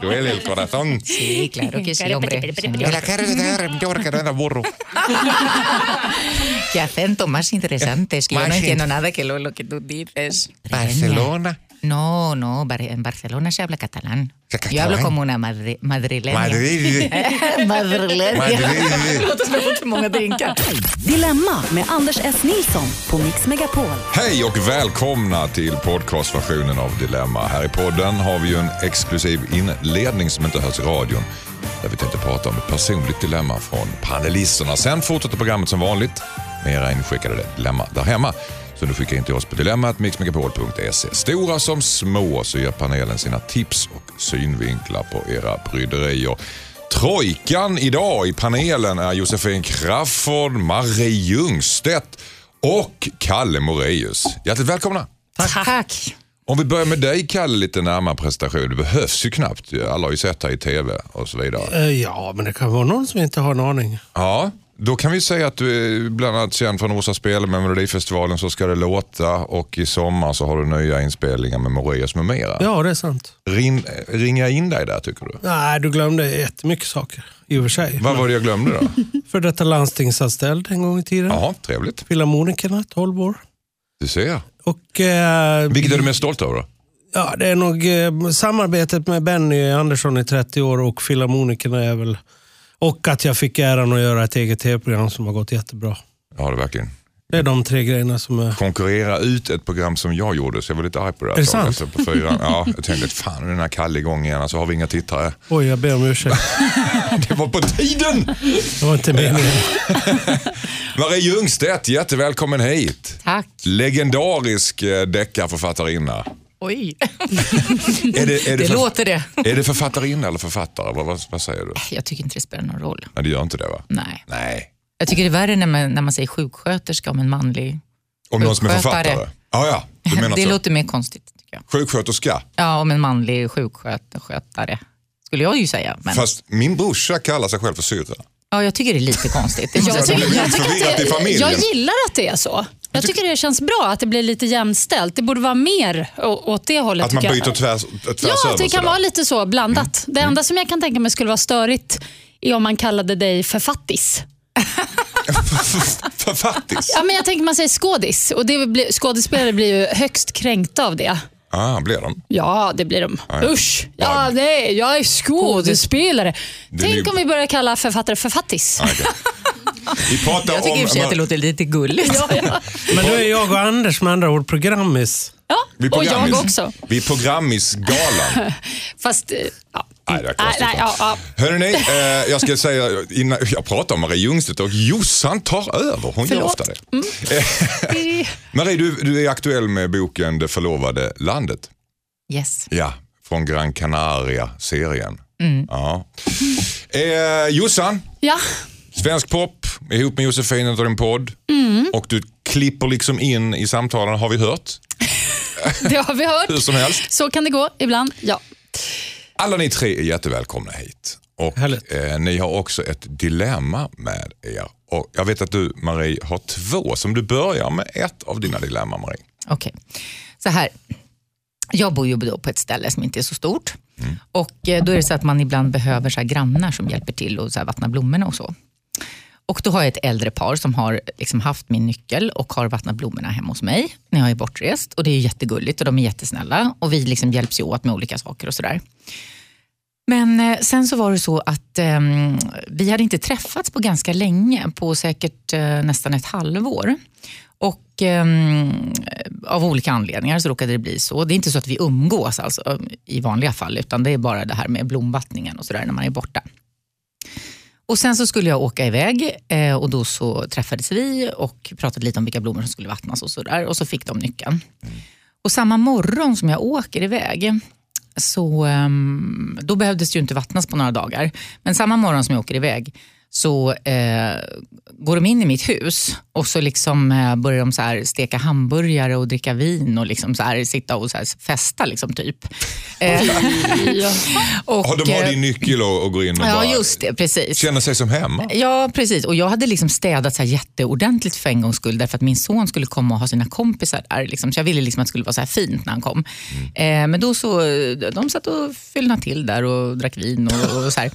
Duele el corazón. Sí, claro que sí, hombre. La cara de la burro. Qué acento más interesante. Es que yo no entiendo nada que lo, lo que tú dices. Barcelona. No, no, en Barcelona se habla catalán. ¿Qué Yo hablo como una madre, madrileña. Madrid. Madrileña. Madrid. Jag fått för många drinkar. Dilemma med Anders S. Nilsson på Mix Megapol. Hej och välkomna till podcastversionen av Dilemma. Här i podden har vi ju en exklusiv inledning som inte hörs i radion. Där vi tänkte prata om ett personligt dilemma från panelisterna. Sen fortsätter programmet som vanligt med era inskickade dilemma där hemma. Så du skickar in till oss på dilemmat mixmegapol.se. Stora som små så ger panelen sina tips och synvinklar på era bryderier. Trojkan idag i panelen är Josefin Crafoord, Marie Ljungstedt och Kalle Moraeus. Hjärtligt välkomna! Tack. Om vi börjar med dig Kalle, lite närmare presentation. Det behövs ju knappt. Alla har ju sett dig i TV och så vidare. Eh, Ja, men det kan vara någon som inte har en aning. Ja, då kan vi säga att du är bland annat känd från Orsa spel med Melodifestivalen Så ska det låta och i sommar så har du nya inspelningar med Moraeus med mera. Ja, det är sant. Ring, ringa in dig där tycker du? Nej, du glömde jättemycket saker i och för sig. Vad var det jag glömde då? För detta landstingsanställd en gång i tiden. Ja, trevligt. Filharmonikerna, 12 år. Du ser. Och, eh, Vilket är du mest stolt över då? ja, det är nog eh, samarbetet med Benny Andersson i 30 år och Filharmonikerna är väl... Och att jag fick äran att göra ett eget tv-program som har gått jättebra. Ja, det verkligen. Det är de tre grejerna som är... konkurrera ut ett program som jag gjorde så jag var lite arg på det. Är det sant? På fyran. Ja, jag tänkte fan nu är den här Kalle igång igen, så har vi inga tittare. Oj, jag ber om ursäkt. Det var på tiden! Det var inte meningen. Marie Ljungstedt, jättevälkommen hit. Tack. Legendarisk eh, deckarförfattarinna. Oj. Är det, är Det för- låter det. Är det författarinna eller författare? Vad, vad, vad säger du? Jag tycker inte det spelar någon roll. Nej, det gör inte det va? Nej. Nej. Jag tycker det är värre när man, när man säger sjuksköterska om en manlig. Om någon som är författare? Ja, ja. Du menar Det så. låter mer konstigt. tycker jag. Sjuksköterska. Ja, om en manlig sjukskötare. Skulle jag ju säga. Men, Fast min brorsa kallar sig själv för syrra. ja, jag tycker det är lite konstigt. Det tycker, tycker det, jag gillar att det är så. Jag tycker det känns bra att det blir lite jämställt. Det borde vara mer åt det hållet. Att man byter jag. tvärs, tvärs Ja, det kan vara lite så blandat. Det enda som jag kan tänka mig skulle vara störigt är om man kallade dig för fattis. Författis? Ja, men jag tänker man säger skådis och det blir, skådespelare blir ju högst kränkta av det. Ah, blir de? Ja, det blir de. ja. Usch, ja, nej, jag är skådespelare. Det Tänk är- om vi börjar kalla författare för fattis. Ah, okej. Vi pratar Jag tycker i och för sig om... att det låter lite gulligt. Ja, ja. Men då är jag och Anders med andra ord programmis. ja. Vi och jag också. Vi är programmisgalan. Fast, eh, ja. Nej, det är konstigt. nej, ja, ja. Hörrni, eh, jag ska säga, innan, jag pratar om Marie Ljungstedt och Jossan tar över. Hon gör Förlåt. ofta det. Eh, Marie, du, du är aktuell med boken Det förlovade landet. Yes. Ja, från Gran Canaria-serien. Mm. Ja. Eh, Jossan, ja. svensk pop, ihop med Josefin och din podd. Mm. Och du klipper liksom in i samtalen, har vi hört. Det har vi hört. Hur som helst. Så kan det gå ibland. Ja. Alla ni tre är jättevälkomna hit. Och eh, Ni har också ett dilemma med er. Och jag vet att du, Marie, har två. Så om du börjar med ett av dina dilemman, Marie. Okej, så här. Jag bor ju då på ett ställe som inte är så stort. Och eh, då är det så att man ibland behöver så här grannar som hjälper till och så vattna blommorna och så. Och då har jag ett äldre par som har liksom haft min nyckel och har vattnat blommorna hemma hos mig när jag är bortrest. Och det är jättegulligt och de är jättesnälla och vi liksom hjälps ju åt med olika saker och sådär. Men eh, sen så var det så att ehm, vi hade inte träffats på ganska länge, på säkert eh, nästan ett halvår. Och ehm, av olika anledningar så råkade det bli så. Det är inte så att vi umgås alltså, i vanliga fall, utan det är bara det här med blomvattningen och sådär när man är borta. Och Sen så skulle jag åka iväg eh, och då så träffades vi och pratade lite om vilka blommor som skulle vattnas och sådär. Och så fick de nyckeln. Och samma morgon som jag åker iväg så ehm, då behövdes det ju inte vattnas på några dagar. Men samma morgon som jag åker iväg så eh, går de in i mitt hus och så liksom, eh, börjar de så här steka hamburgare och dricka vin och liksom så här, sitta och så här festa. Liksom, typ. Eh, och, Ja, de har eh, din nyckel och, och går in och Ja, bara just det. Precis. känner sig som hemma. Ja, precis. Och jag hade liksom städat så här jätteordentligt för en gångs skull därför att min son skulle komma och ha sina kompisar där. Liksom. Så jag ville liksom att det skulle vara så här fint när han kom. Eh, men då så, de satt och fyllnade till där och drack vin och, och så här.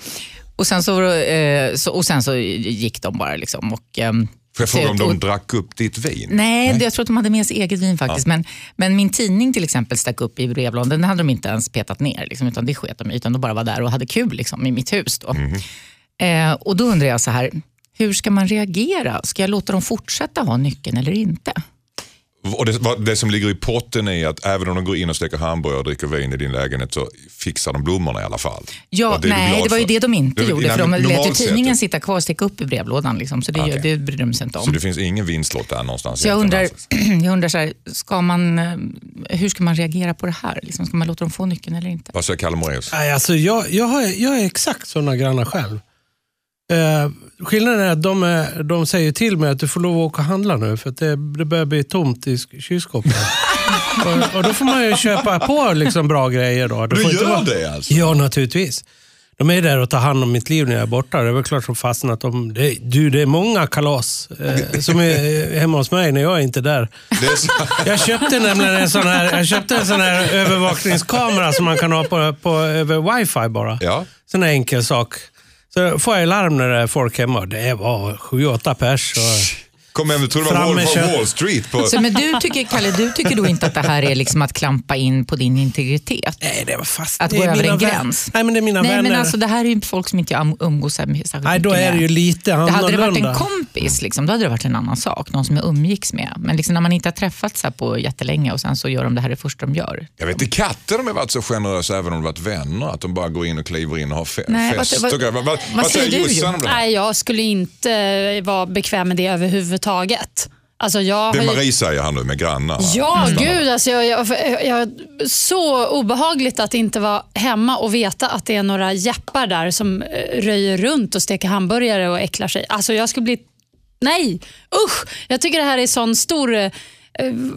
Och sen så, eh, så, och sen så gick de bara. Liksom, och, ehm, Får jag fråga om och- de drack upp ditt vin? Nej, det- jag tror att de hade med sig eget vin faktiskt. Men, men min tidning till exempel stack upp i brevlådan. Den hade de inte ens petat ner, liksom, utan det sket de. Utan de bara var där och hade kul liksom, i mitt hus. Då. Eh, och då undrar jag så här, hur ska man reagera? Ska jag låta dem fortsätta ha nyckeln eller inte? Och det, vad- det som ligger i potten är att även om de går in och steker hamburgare och dricker vin i din lägenhet så fixar de blommorna i alla fall. Ja, det nej, det var ju det de inte Det- gjorde. nej, För de lät ju tidningen sitta kvar och sticka upp i brevlådan. Liksom, så det, Okej. det brydde de sig inte om. Så det finns ingen vinstlott där någonstans? Så jag undrar, jag undrar så här, ska man, eh, hur ska man reagera på det här? Liksom, ska man låta dem få nyckeln eller inte? Vad säger Kalle Moraeus? Nej, alltså jag, jag, har, jag är exakt sådana grannar själv. Eh, skillnaden är att de, är, de säger till mig att du får lov att åka och handla nu för att det, det börjar bli tomt i sk- kylskåpet. och, och då får man ju köpa på liksom bra grejer. Då. Det Du gör vara- det alltså? Ja, naturligtvis. De är där och tar hand om mitt liv när jag är borta. Det är väl klart som fasen att de... Det, du, det är många kalas eh, som är eh, hemma hos mig när jag är inte där. Är så, Jag köpte nämligen en sån här, jag köpte en sån här övervakningskamera som man kan ha på, på, över wifi bara. ja. Sån här enkel sak. Så får jag larm när det är folk hemma. Det var sju, åtta pers. Och... Kom hem, du trodde det var med of kö- Wall Street. På, Så, men du tycker, Kalle, du tycker då inte att det här är liksom att klampa in på din integritet? Nej, det var fast. Att det gå över en vän- gräns? Nej, men det är mina Nej, vänner. men alltså, det här är ju folk som inte jag um- umgås särskilt Nej, då mycket är det med. ju lite Det annorlunda. hade det varit en kompis, liksom, då hade det varit en annan sak. Någon som jag umgicks med. Men liksom, när man inte har träffats här på jättelänge och sen så gör de det här det första de gör. jag vet inte, katter de har varit så generösa även om de varit vänner. Att de bara går in och kliver in och har fe- Nej, vad- fest. vad- och grejer. vad, vad, vad säger du, Jossan om det här? Nej, jag skulle inte eh, vara bekväm med det överhuvudtaget. Alltså jag Det har ju- Marie säger här nu med grannar. va? Ja, gud. Alltså jag, jag, jag, så obehagligt att inte vara hemma och veta att det är några jeppar där som eh, röjer runt och steker hamburgare och äcklar sig. Alltså jag skulle bli... Nej, usch! Jag tycker det här är sån stor eh,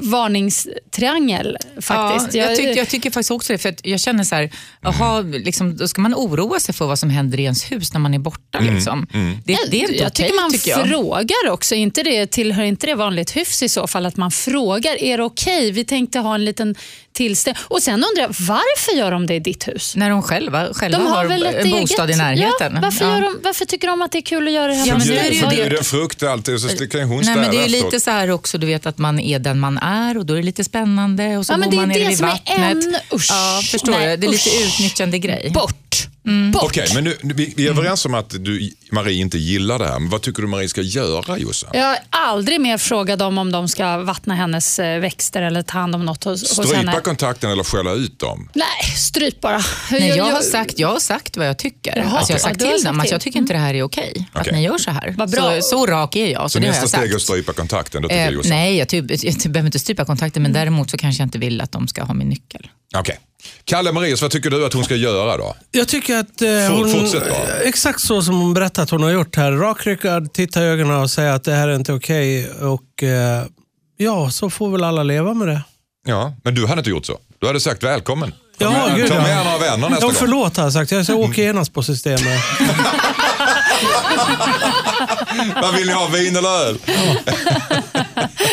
varningstriangel faktiskt. Ja, jag, tycker, jag tycker faktiskt också det. För att jag känner så här, jaha, liksom, då ska man oroa sig för vad som händer i ens hus när man är borta. Liksom. Det, det är inte jag okej, tycker man tycker jag. frågar också. Inte det, tillhör inte det vanligt hyfs i så fall? Att man frågar, är det okej? Vi tänkte ha en liten tillställning. Och sen undrar jag, varför gör de det i ditt hus? När de själva, själva De har, har, en bostad eget? i närheten. Ja, varför, Ja. Gör de, varför tycker de att det är kul att göra det här? Ja, men med det är ju det. frukt alltid och så kan hon Nej, men det är lite så här också, du vet att man är den man är och då är det lite spännande och så Ja, men går det är man ner det vid som är vattnet. en- usch. ja, förstår Nej, du? Det är lite usch. utnyttjande grej. Bort! Mm. Bort! Okej, men nu, vi, vi är överens om att du, Marie inte gillar det här. Men vad tycker du Marie ska göra Jossan? Jag har aldrig mer frågat dem om de ska vattna hennes eh, växter eller ta hand om något hos, hos Strypa henne. kontakten eller skälla ut dem? Nej, stryp bara. Nej, jag, har sagt, jag har sagt vad jag tycker. Jaha, alltså, jag har sagt till dem att jag tycker inte det här är okej. Att Okej. ni gör så här. Vad bra. Så, så rak är jag. Så, Så nästa jag steg är att strypa kontakten, Eh, nej, jag, typ, jag behöver inte strypa kontakten men däremot så kanske jag inte vill att de ska ha min nyckel. Okej. Kalle Marius, vad tycker du att hon ska göra då? Jag tycker att eh, hon, fortsätt bara. exakt så som hon berättat att hon har gjort här. Rakryggad, titta i ögonen och säga att det här är inte okej. Och eh, ja, så får väl alla leva med det. Ja, men du hade inte gjort så. Du hade sagt välkommen. Ta Ja, med, gud, ta ja. med några vänner nästa Ja, gång. förlåt har jag sagt. Jag åker genast på systemet. Vad vill ni ha, vin eller öl?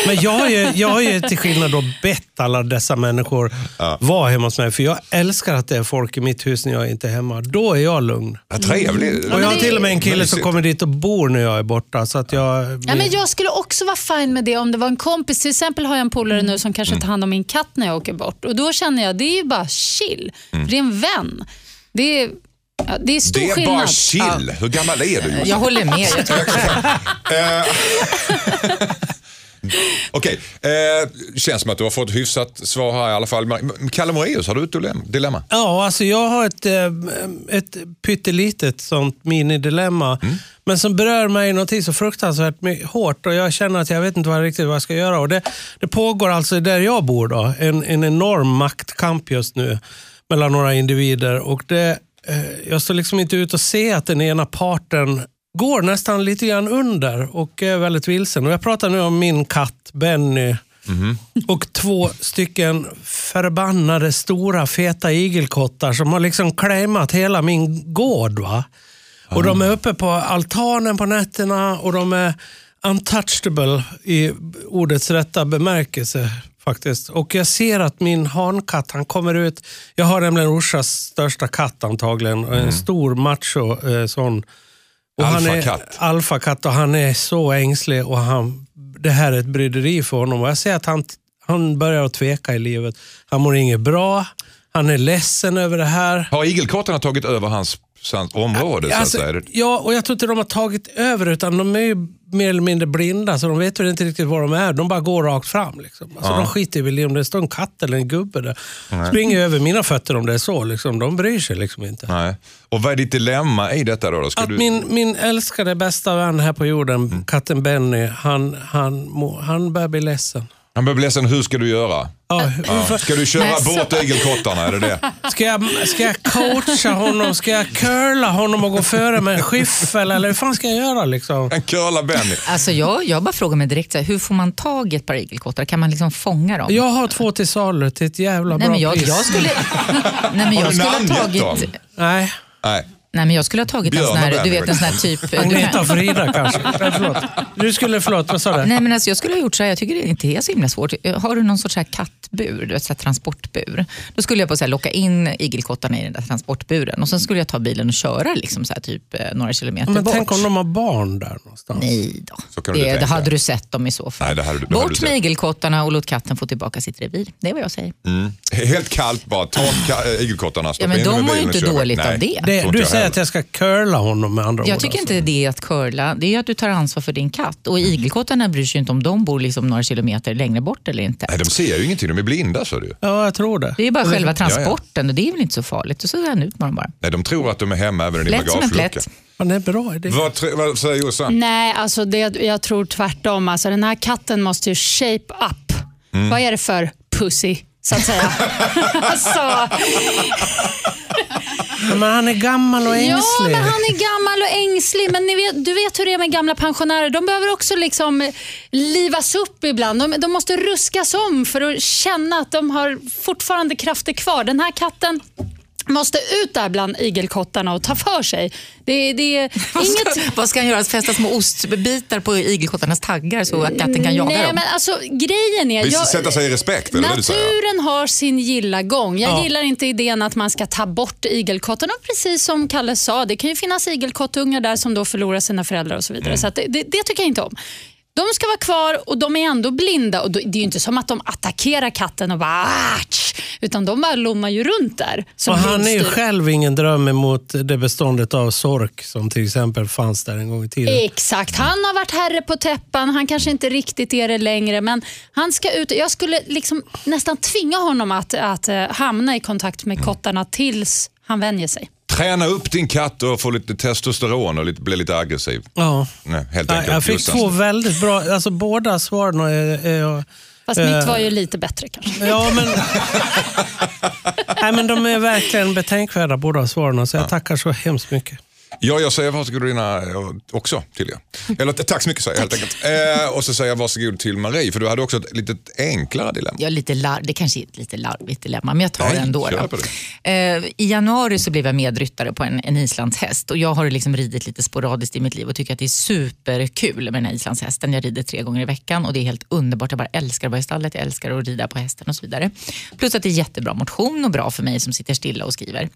Men jag har ju, jag har ju till skillnad då bett alla dessa människor vara hemma hos mig. För jag älskar att det är folk i mitt hus när jag inte är hemma. Då är jag lugn. Vad trevligt. Och jag har till och med en kille som kommer dit och bor när jag är borta. Så att jag, Ja, men jag skulle också vara fine med det om det var en kompis. Till exempel har jag en polare nu som kanske tar hand om min katt när jag åker bort. Och Då känner jag det är ju bara chill. För Det är en vän. Det är, ja, det är stor Det är skillnad. bara chill. Hur gammal är du? Jag håller med. Jag Okej, eh, känns som att du har fått hyfsat svar här i alla fall. Kalle Moraeus, har du ett dilem- dilemma? Ja, alltså jag har ett, eh, ett pyttelitet sånt minidilemma. Men som berör mig någonting så fruktansvärt hårt och jag känner att jag vet inte vad, riktigt vad jag ska göra. Och det, det pågår alltså där jag bor då, en, en enorm maktkamp just nu mellan några individer. Och det, eh, jag står liksom inte ut och ser att den ena parten går nästan lite grann under och är väldigt vilsen. Och jag pratar nu om min katt Benny och två stycken förbannade stora feta igelkottar som har liksom claimat hela min gård. Va? Och de är uppe på altanen på nätterna och de är untouchable i ordets rätta bemärkelse. faktiskt. Och jag ser att min hankatt, han kommer ut. Jag har nämligen Orsas största katt antagligen. En stor macho eh, sån. Och han är alfakatt och han är så ängslig och han, det här är ett bryderi för honom. Och jag ser att han, han börjar att tveka i livet. Han mår inget bra. Han är ledsen över det här. Har igelkottarna tagit över hans område? så Alltså, att säga? ja, och jag tror inte de har tagit över utan de är ju mer eller mindre blinda så de vet väl inte riktigt var de är. De bara går rakt fram. Liksom. Alltså, De skiter väl i om det står en katt eller en gubbe där. Springer över mina fötter om det är så. Liksom. De bryr sig liksom inte. Nej. Och vad är ditt dilemma i detta då? då? Ska Att du... min, min älskade bästa vän här på jorden, Mm. katten Benny, han, han, må- han börjar bli ledsen. Han bli ledsen, hur ska du göra? Ja, hur- Ska du köra Nej, så- bort igelkottarna? Är det det? Ska jag, ska jag coacha honom? Ska jag curla honom och gå före med en skyffel? Eller hur fan ska jag göra? Liksom? En curla Benny. Alltså jag, jag bara frågar mig direkt, så här, hur får man tag i ett par igelkottar? Kan man liksom fånga dem? Jag har två till salu till ett jävla Nej, bra men jag, pris. jag skulle, nej, men Har jag du skulle ha namngett tagit... dem? Nej, Nej. Nej, men jag skulle ha tagit en sån här, och du vet en sån här typ... Agneta och Frida kanske. Nej, förlåt. Du skulle, förlåt, vad sa du? Nej, men alltså, jag skulle ha gjort så här, jag tycker det inte är så himla svårt. Har du någon sorts här kattbur, du vet, så här transportbur, då skulle jag på så här, locka in igelkottarna i den där transportburen och sen skulle jag ta bilen och köra liksom, så här, typ, eh, några kilometer Men bort. tänk om de har barn där någonstans. Nej då. Så kan du det, det hade du sett dem i så fall. Nej, det hade du- det hade du Bort med igelkottarna och låt katten få tillbaka sitt revir. Det är vad jag säger. Mm. Helt kallt bara, ta äh, igelkottarna, stoppa Ja, men in dem i de mår ju bilen och inte dåligt Nej, av det. Det, du jag säger att jag ska curla honom med andra Jag ord. tycker alltså. inte det är att curla. Det är att du tar ansvar för din katt. Och igelkottarna bryr sig inte om de bor liksom några kilometer längre bort eller inte. Nej, de ser ju ingenting, de är blinda så du. Ja, jag tror det. Det är bara själva ja. transporten och det är väl inte så farligt. Och så är han ut med dem bara. Nej, de tror att de är hemma även i Lätt som en plätt. Ja, det är bra idé. Vad, vad säger Jossan? Nej, alltså det, jag tror tvärtom. Alltså den här katten måste ju shape up. Mm. Vad är det för pussy, så att säga? alltså, Men han är gammal och ängslig. ja, men han är gammal och ängslig. Men vet, du vet hur det är med gamla pensionärer. De behöver också liksom livas upp ibland. De, de måste ruskas om för att känna att de har fortfarande krafter kvar. Den här katten måste ut där bland igelkottarna och ta för sig. Det, det är Vad ska, inget... vad ska han göra? Fästa små ostbitar på igelkottarnas taggar så att katten kan jaga Nej, dem? men alltså grejen är... Jag- sätta sig i respekt? Naturen har sin gilla gång. Jag Ja. gillar inte idén att man ska ta bort igelkottarna. Precis som Kalle sa, det kan ju finnas igelkottungar där som då förlorar sina föräldrar och så vidare. Mm. Så att det, det, det tycker jag inte om. De ska vara kvar och de är ändå blinda. Och då- Det är ju inte som att de attackerar katten och bara utan de bara lommar ju runt där. Och han är ju själv ingen dröm emot det beståndet av sork som till exempel fanns där en gång i tiden. Exakt. Han har varit herre på täppan. Han kanske inte riktigt är det längre. Men han ska ut. Jag skulle liksom nästan tvinga honom att, att eh, hamna i kontakt med kottarna tills han vänjer sig. Träna upp din katt och få lite testosteron och lite, bli lite aggressiv. Ja. Nej, helt enkelt. Jag fick två väldigt bra, alltså båda svaren är, är Fast Eh. mitt var ju lite bättre kanske. Ja, men, Nej, men de är verkligen betänkvärda båda svaren, så jag tackar så hemskt mycket. Ja, jag säger varsågod Rina eh, också till er. Eller tack så mycket säger jag helt enkelt. Eh, och så säger jag varsågod till Marie, för du hade också ett lite enklare dilemma. Ja, lite lar- det kanske är ett lite larvigt dilemma, men jag tar Nej, det ändå. Eh, I januari så blev jag medryttare på en, en islandshäst och jag har liksom ridit lite sporadiskt i mitt liv och tycker att det är superkul med den här islandshästen. Jag rider tre gånger i veckan och det är helt underbart. Jag bara älskar att vara i stallet, jag älskar att rida på hästen och så vidare. Plus att det är jättebra motion och bra för mig som sitter stilla och skriver.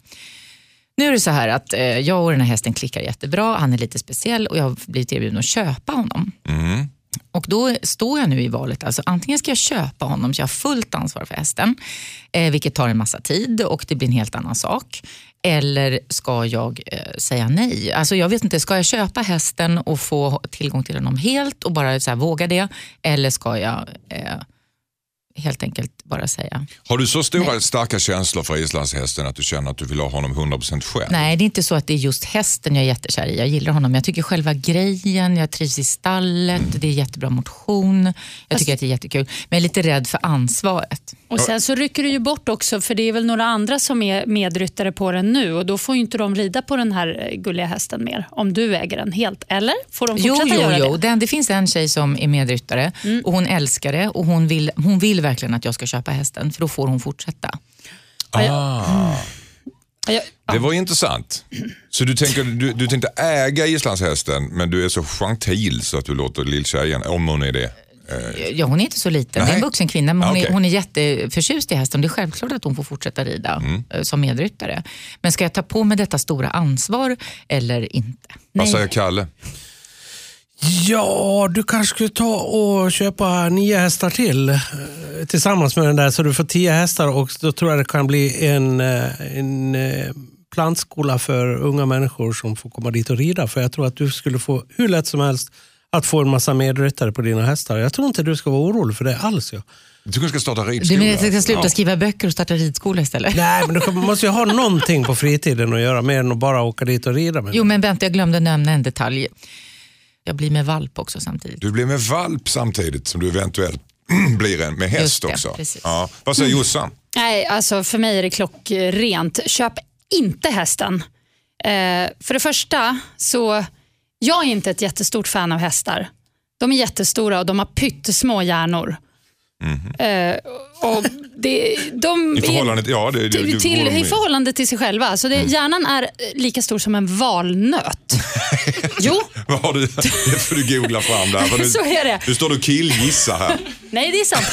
Nu är det så här att eh, jag och den här hästen klickar jättebra, han är lite speciell och jag har blivit erbjuden att köpa honom. Och då står jag nu i valet, alltså antingen ska jag köpa honom så jag har fullt ansvar för hästen, eh, vilket tar en massa tid och det blir en helt annan sak. Eller ska jag eh, säga nej? Alltså jag vet inte, ska jag köpa hästen och få tillgång till honom helt och bara så här, våga det? Eller ska jag eh, helt enkelt bara säga. Har du så stora starka känslor för islandshästen att du känner att du vill ha honom 100% själv? Nej, det är inte så att det är just hästen jag är jättekär i. Jag gillar honom. Jag tycker själva grejen, jag trivs i stallet, det är jättebra motion. Jag tycker att det är jättekul. Men jag är lite rädd för ansvaret. Och Sen så rycker du ju bort också, för det är väl några andra som är medryttare på den nu och då får ju inte de rida på den här eh, gulliga hästen mer, om du äger den helt. Eller? Får de Jo, fortsätta jo, göra jo. det? Den, det finns en tjej som är medryttare och hon älskar det och hon vill, hon vill verkligen att jag ska köpa hästen för då får hon fortsätta. Jag- Ah, jag- det var intressant. Så du, tänker, du, du tänkte äga islandshästen men du är så gentil så att du låter lilltjejen, om hon är det. Ja, hon är inte så liten, det är Nej. en vuxen kvinna men hon, Ah, okej. är, hon är jätteförtjust i hästen. Det är självklart att hon får fortsätta rida eh, som medryttare. Men ska jag ta på mig detta stora ansvar eller inte? Vad säger Kalle? Ja, du kanske skulle ta och köpa nio hästar till eh, tillsammans med den där så du får tio hästar och då tror jag det kan bli en, eh, en eh, plantskola för unga människor som får komma dit och rida. För jag tror att du skulle få hur lätt som helst att få en massa medryttare på dina hästar. Jag tror inte du ska vara orolig för det alls. Ja. Du kanske ska starta Du ridskola? menar att jag ska sluta Ja. skriva böcker och starta ridskola istället? Nej, men du måste ju ha någonting på fritiden att göra mer än att bara åka dit och rida. Med Jo, men vänta, jag glömde nämna en detalj. Jag blir med valp också samtidigt. Du blir med valp samtidigt som du eventuellt blir en med häst det, också. precis. Ja. Vad säger Jossan? Nej, alltså för mig är det klockrent. Köp inte hästen. Eh, för det första, så jag är inte ett jättestort fan av hästar. De är jättestora och de har pyttesmå hjärnor. Eh, och det, de. I är- förhållande till, ja, det, det, till, I förhållande till sig själva. Så det, Mm. Hjärnan är lika stor som en valnöt. jo, Vad har du? Det får du googla fram där. Nu, Så är det. Nu står du och killgissar här. nej det är sant.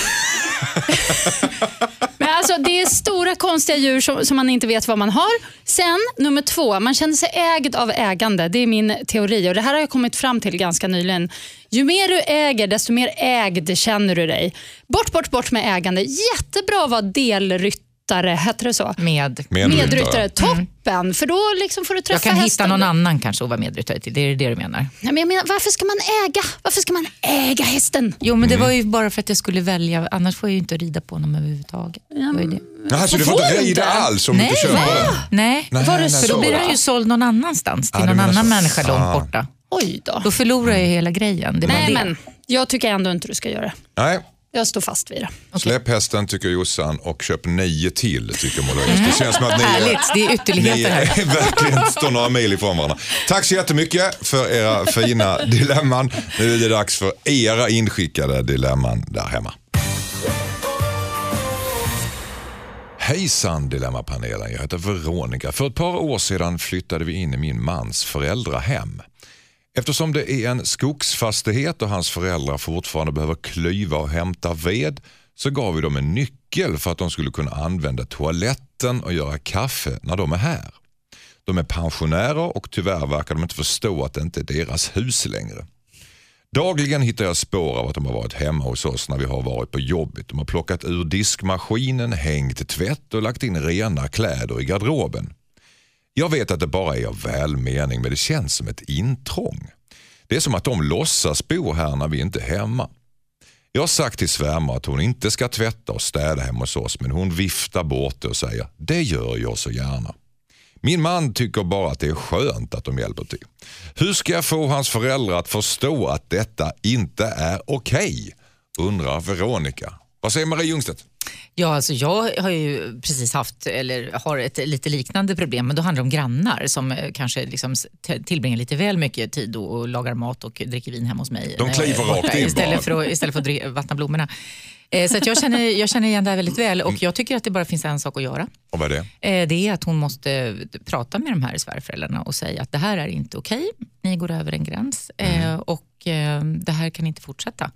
Alltså, det är stora konstiga djur som, som man inte vet vad man har. Sen nummer två, man känner sig ägd av ägande. Det är min teori och det här har jag kommit fram till ganska nyligen. Ju mer du äger, desto mer ägd känner du dig. Bort, bort, bort med ägande. Jättebra att vara delryttare, heter det så? Med. Medryttare. Medryttare, toppen. För då liksom får du träffa Jag kan hästen. hitta någon annan kanske att vara medryttare till. Det är det du menar? Nej, men jag menar, varför ska man äga? Varför ska man äga hästen? Jo, men det Mm. var ju bara för att jag skulle välja. Annars får jag ju inte rida på honom överhuvudtaget. Det var ju det. Jaha, så du får inte du rida alls om du Nej, inte köper den? nej. Nej, Var det så? så Då blir han det. ju såld någon annanstans till Ja, du någon annan så. människa Ah. långt borta. Oj då. Då förlorar jag hela grejen. Det Nej, det. men jag tycker ändå inte du ska göra det. Nej, Jag står fast vid det. släpp hästen tycker Jossan och köp nio till tycker Moderaterna. Det känns som att ni är, Härligt, det är ni ytterligheter här. är, verkligen står några mil ifrån varandra. Tack så jättemycket för era fina dilemman. Nu är det dags för era inskickade dilemman där hemma. Hejsan Dilemmapanelen, jag heter Veronica. För ett par år sedan flyttade vi in i min mans föräldrahem. Eftersom det är en skogsfastighet och hans föräldrar fortfarande behöver klyva och hämta ved så gav vi dem en nyckel för att de skulle kunna använda toaletten och göra kaffe när de är här. De är pensionärer och tyvärr verkar de inte förstå att det inte är deras hus längre. Dagligen hittar jag spår av att de har varit hemma hos oss när vi har varit på jobbet. De har plockat ur diskmaskinen, hängt tvätt och lagt in rena kläder i garderoben. Jag vet att det bara är av välmening men det känns som ett intrång. Det är som att de låtsas bo här när vi inte är hemma. Jag har sagt till svärmor att hon inte ska tvätta och städa hemma hos oss men hon viftar bort det och säger det gör jag så gärna. Min man tycker bara att det är skönt att de hjälper till. Hur ska jag få hans föräldrar att förstå att detta inte är okej? Undrar Veronica. Vad säger Marie Ljungstedt? Ja, alltså jag har ju precis haft, eller har ett lite liknande problem, men då handlar det om grannar som eh, kanske liksom tillbringar lite väl mycket tid och, lagar mat och dricker vin hemma hos mig. De är kliver rakt in istället för, att, istället för att vattna blommorna. Eh, Så jag, känner, jag känner igen det här väldigt väl och jag tycker att det bara finns en sak att göra. Och vad är det? Eh, Det är att hon måste prata med de här svärföräldrarna och säga att det här är inte okej, ni går över en gräns eh, och eh, det här kan inte fortsätta.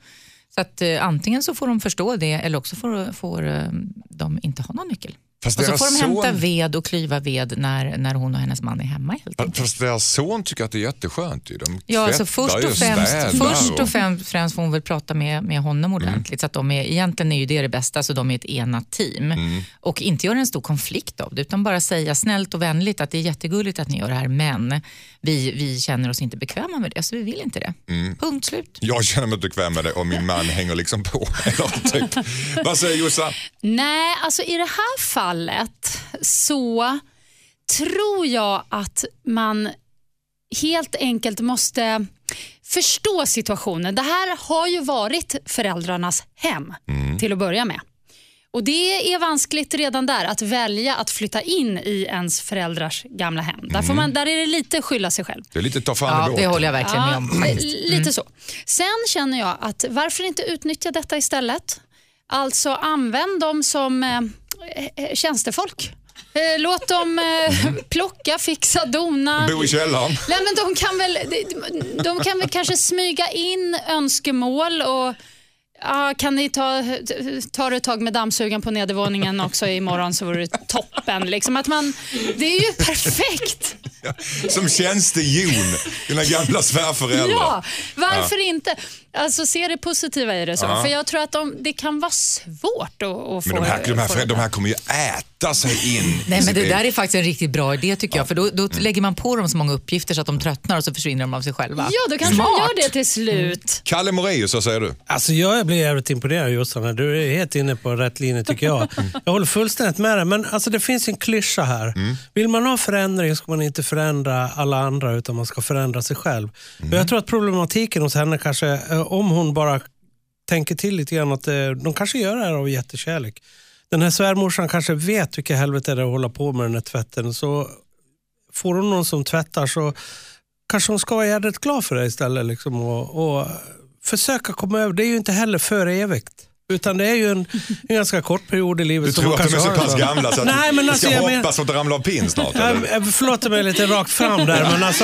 Så att eh, antingen så får de förstå det eller också får, får eh, de inte ha någon nyckel. Fast Och så får de hämta son- ved och klyva ved när, när hon och hennes man är hemma helt enkelt. Fast deras son tycker att det är jätteskönt. De Ja, alltså först, och främst, först och- främst, får hon väl prata med, med honom ordentligt. Så att de är, egentligen är ju det det bästa, så de är ett enat team. Och inte göra en stor konflikt av det, utan bara säga snällt och vänligt att det är jättegulligt att ni gör det här, men vi, vi känner oss inte bekväma med det, så vi vill inte det. Punkt slut. Jag känner mig inte bekväm med det och min man hänger liksom på. Eller typ. Vad säger Jossan? Nej, alltså i det här fallet så tror jag att man helt enkelt måste förstå situationen. Det här har ju varit föräldrarnas hem till att börja med. Och Det är vanskligt redan där att välja att flytta in i ens föräldrars gamla hem. Där, får man, där är det lite skylla sig själv. Det är lite ta fan Ja, det håller jag verkligen med om. Ja, lite så. Sen känner jag att varför inte utnyttja detta istället? Alltså använd dem som eh, tjänstefolk. Eh, låt dem eh, plocka, fixa, dona. Bo i källaren. Nej, men de, kan väl, de, de kan väl kanske smyga in önskemål och Ja, kan ni ta, ta det ett tag med dammsugaren på nedervåningen också imorgon så vore det toppen. Liksom att man, det är ju perfekt. Som tjänste-Jon, dina gamla svärföräldrar. Ja, varför inte? Alltså se det positiva i det. Så. Ja. För jag tror att de, det kan vara svårt att, att få Men de här, de, här, de här kommer ju äta sig in. Nej, men det där är faktiskt en riktigt bra idé tycker jag. För då, då Mm. lägger man på dem så många uppgifter så att de tröttnar och så försvinner de av sig själva. Ja, då kanske Smart. de gör det till slut. Kalle Moraeus, vad säger du? Alltså jag blir jävligt imponerad Jossan. Du är helt inne på rätt linje tycker jag. Jag håller fullständigt med dig. Men alltså, det finns en klyscha här. Vill man ha förändring ska man inte förändra alla andra utan man ska förändra sig själv. Och jag tror att problematiken hos henne kanske, om hon bara tänker till lite grann, att eh, de kanske gör det här av jättekärlek. Den här svärmorsan kanske vet vilka helvete det är att hålla på med den här tvätten. Så får hon någon som tvättar så kanske hon ska vara jädrigt glad för det istället. Liksom, och, och försöka komma över. Det är ju inte heller för evigt. Utan det är ju en, en ganska kort period i livet. Du som tror man att de är så pass gamla så att Nej, men du alltså, ska jag men- hoppas att de ramlar av pinn snart? Jag, Eller? jag förlåter mig lite rakt fram där, men alltså...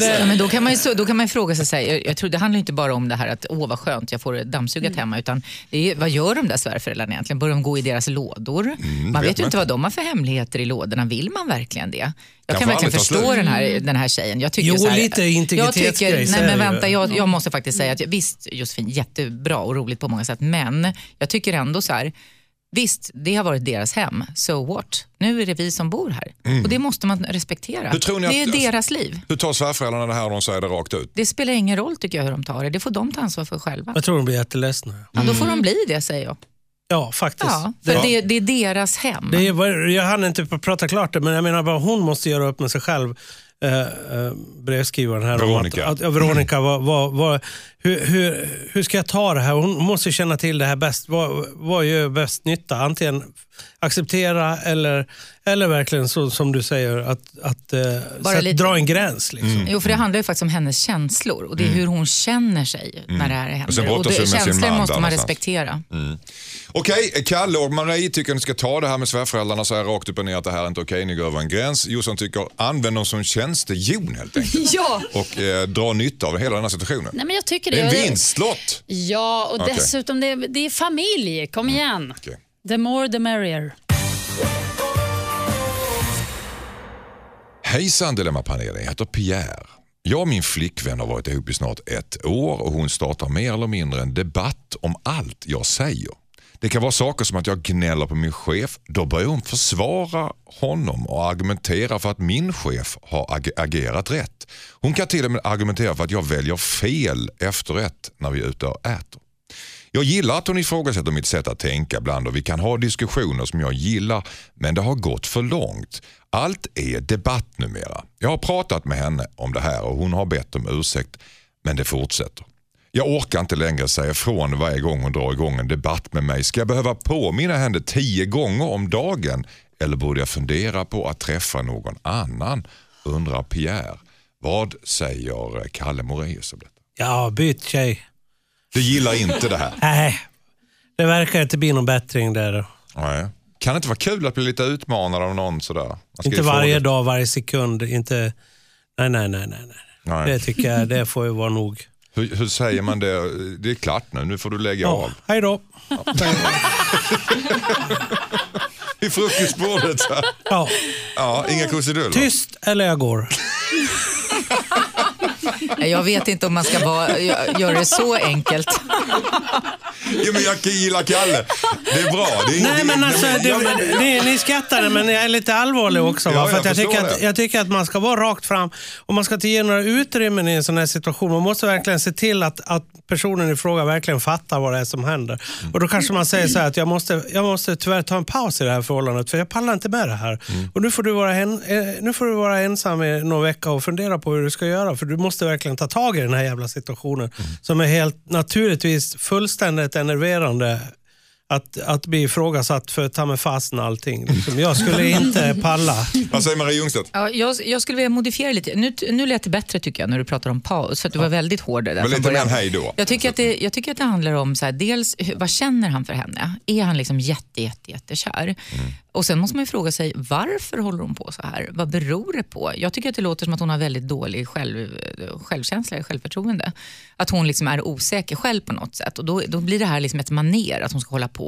Ja, men då kan man ju, då kan man fråga sig, så här, jag, jag tror det handlar inte bara om det här att åh vad skönt jag får dammsugat hemma, utan det är, vad gör de där svärföräldrarna egentligen? Börjar de gå i deras lådor? man Mm, vet vet ju man inte vad de har för hemligheter i lådorna. Vill man verkligen det? Jag Kan verkligen förstå den här, den här tjejen. Jag tycker Jo, så här, lite integritetsgrej, Nej är men vänta, jag, jag måste faktiskt säga att visst Josefin, jättebra och roligt på många sätt, men jag tycker ändå så här, Visst, det har varit deras hem. So what? Nu är det vi som bor här. Och det måste man respektera. Mm. Hur tror ni det är att- deras liv. Hur tar svärföräldrarna det här och de säger det rakt ut? Det spelar ingen roll tycker jag hur de tar det. Det får de ta ansvar för själva. Jag tror de blir jätteledsna. Ja, då får de bli det säger jag. Ja, faktiskt. Ja, för Det- det, det är deras hem. Det är, jag hann inte prata klart det, men jag menar bara hon måste göra upp med sig själv. Eh, eh, brevskrivaren här. Veronica. Att, att, ja, Veronica, vad, vad, vad, hur, hur, hur ska jag ta det här? Hon måste känna till det här bäst. Vad, vad gör bäst nytta? Antingen acceptera eller, eller verkligen så som du säger, att, att, eh, så att dra en gräns. Liksom. Jo, för det handlar ju faktiskt om hennes känslor och det är hur hon känner sig när det här händer. Och sen Och det, känslor man måste man respektera. Okej, Kalle och Marie tycker att ni ska ta det här med svärföräldrarna säger rakt upp och ner att det här är inte okej, ni går över en gräns. Jossan tycker använd dem som tjänstehjon helt enkelt. Ja, Och eh, dra nytta av hela den här situationen. Nej, men jag tycker Det det. är en vinstlott. Ja, och Okej. dessutom det, det är familj. Kom igen. Okej. The more the merrier. Hejsan Dilemmapanelen, jag heter Pierre. Jag och min flickvän har varit ihop i snart ett år och hon startar mer eller mindre en debatt om allt jag säger. Det kan vara saker som att jag gnäller på min chef. Då börjar hon försvara honom och argumentera för att min chef har ag- agerat rätt. Hon kan till och med argumentera för att jag väljer fel efterrätt när vi är ute och äter. Jag gillar att hon ifrågasätter mitt sätt att tänka ibland och vi kan ha diskussioner som jag gillar men det har gått för långt. Allt är debatt numera. Jag har pratat med henne om det här och hon har bett om ursäkt men det fortsätter. Jag orkar inte längre säga ifrån varje gång hon drar igång en debatt med mig. Ska jag behöva påminna henne tio gånger om dagen eller borde jag fundera på att träffa någon annan? Undrar Pierre. Vad säger Kalle Moraeus om detta? Ja, byt tjej. Du gillar inte det här? Nej, det verkar inte bli någon bättring där. Nej. Kan det inte vara kul att bli lite utmanad av någon sådär? Inte varje fråga- dag, varje sekund. Inte... Nej, nej, nej. nej. nej. Det tycker jag, det får ju vara nog. Hur, hur säger man det? Det är klart nu, nu får du lägga Ja, av. hej då. vid frukostbordet. så här. Ja. Ja, inga krusiduller. Tyst eller jag går. Jag vet inte om man ska vara, gö- göra det så enkelt. Jo, men jag gillar Kalle. Det är bra. Det är, Nej men alltså, det, ni, ni skrattar men jag är lite allvarlig också. Va? Ja, för att jag jag, tycker att, jag tycker att man ska vara rakt fram och man ska inte ge några utrymmen i en sån här situation. Man måste verkligen se till att, att personen i fråga verkligen fattar vad det är som händer. Mm. Och Då kanske man säger så här att jag måste, jag måste tyvärr ta en paus i det här förhållandet för jag pallar inte med det här. Mm. Och nu får, du vara en, eh, nu får du vara ensam i någon vecka och fundera på hur du ska göra för du måste verkligen ta tag i den här jävla situationen Mm. som är helt naturligtvis fullständigt enerverande att, att bli ifrågasatt för ta med fasen allting. Liksom. Jag skulle inte palla. Vad säger Marie Ljungstedt? Ja, jag, jag skulle vilja modifiera lite. Nu, nu lät det bättre tycker jag när du pratar om paus, för att du var väldigt hård där Men lite mer hej då. Jag tycker, att det, jag tycker att det handlar om, så här, dels vad känner han för henne? Är han liksom jätte, jätte, jättekär? Och sen måste man ju fråga sig, varför håller hon på så här? Vad beror det på? Jag tycker att det låter som att hon har väldigt dålig själv, självkänsla, självförtroende. Att hon liksom är osäker själv på något sätt. Och då, då blir det här liksom ett maner att hon ska hålla på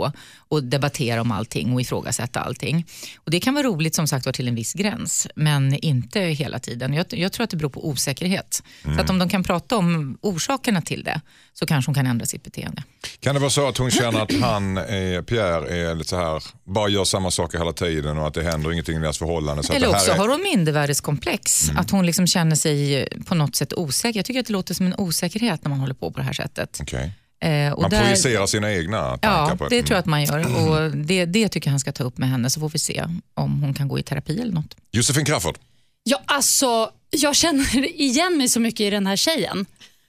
och debattera om allting och ifrågasätta allting. Och det kan vara roligt som sagt var till en viss gräns, men inte hela tiden. Jag, jag tror att det beror på osäkerhet. Så att om de kan prata om orsakerna till det så kanske hon kan ändra sitt beteende. Kan det vara så att hon känner att han, är, Pierre, är lite så här, bara gör samma saker hela tiden och att det händer ingenting i deras förhållande? Så Eller också är... har hon mindervärdeskomplex, att hon liksom känner sig eh, på något sätt osäker. Jag tycker att det låter som en osäkerhet när man håller på på det här sättet. Okej. Eh, och Man där- projicerar sina egna tankar Ja, på det tror jag att man gör. Och det, det tycker jag han ska ta upp med henne, så får vi se om hon kan gå i terapi eller något. Josefin Crafoord, Ja, alltså, jag känner igen mig så mycket i den här tjejen.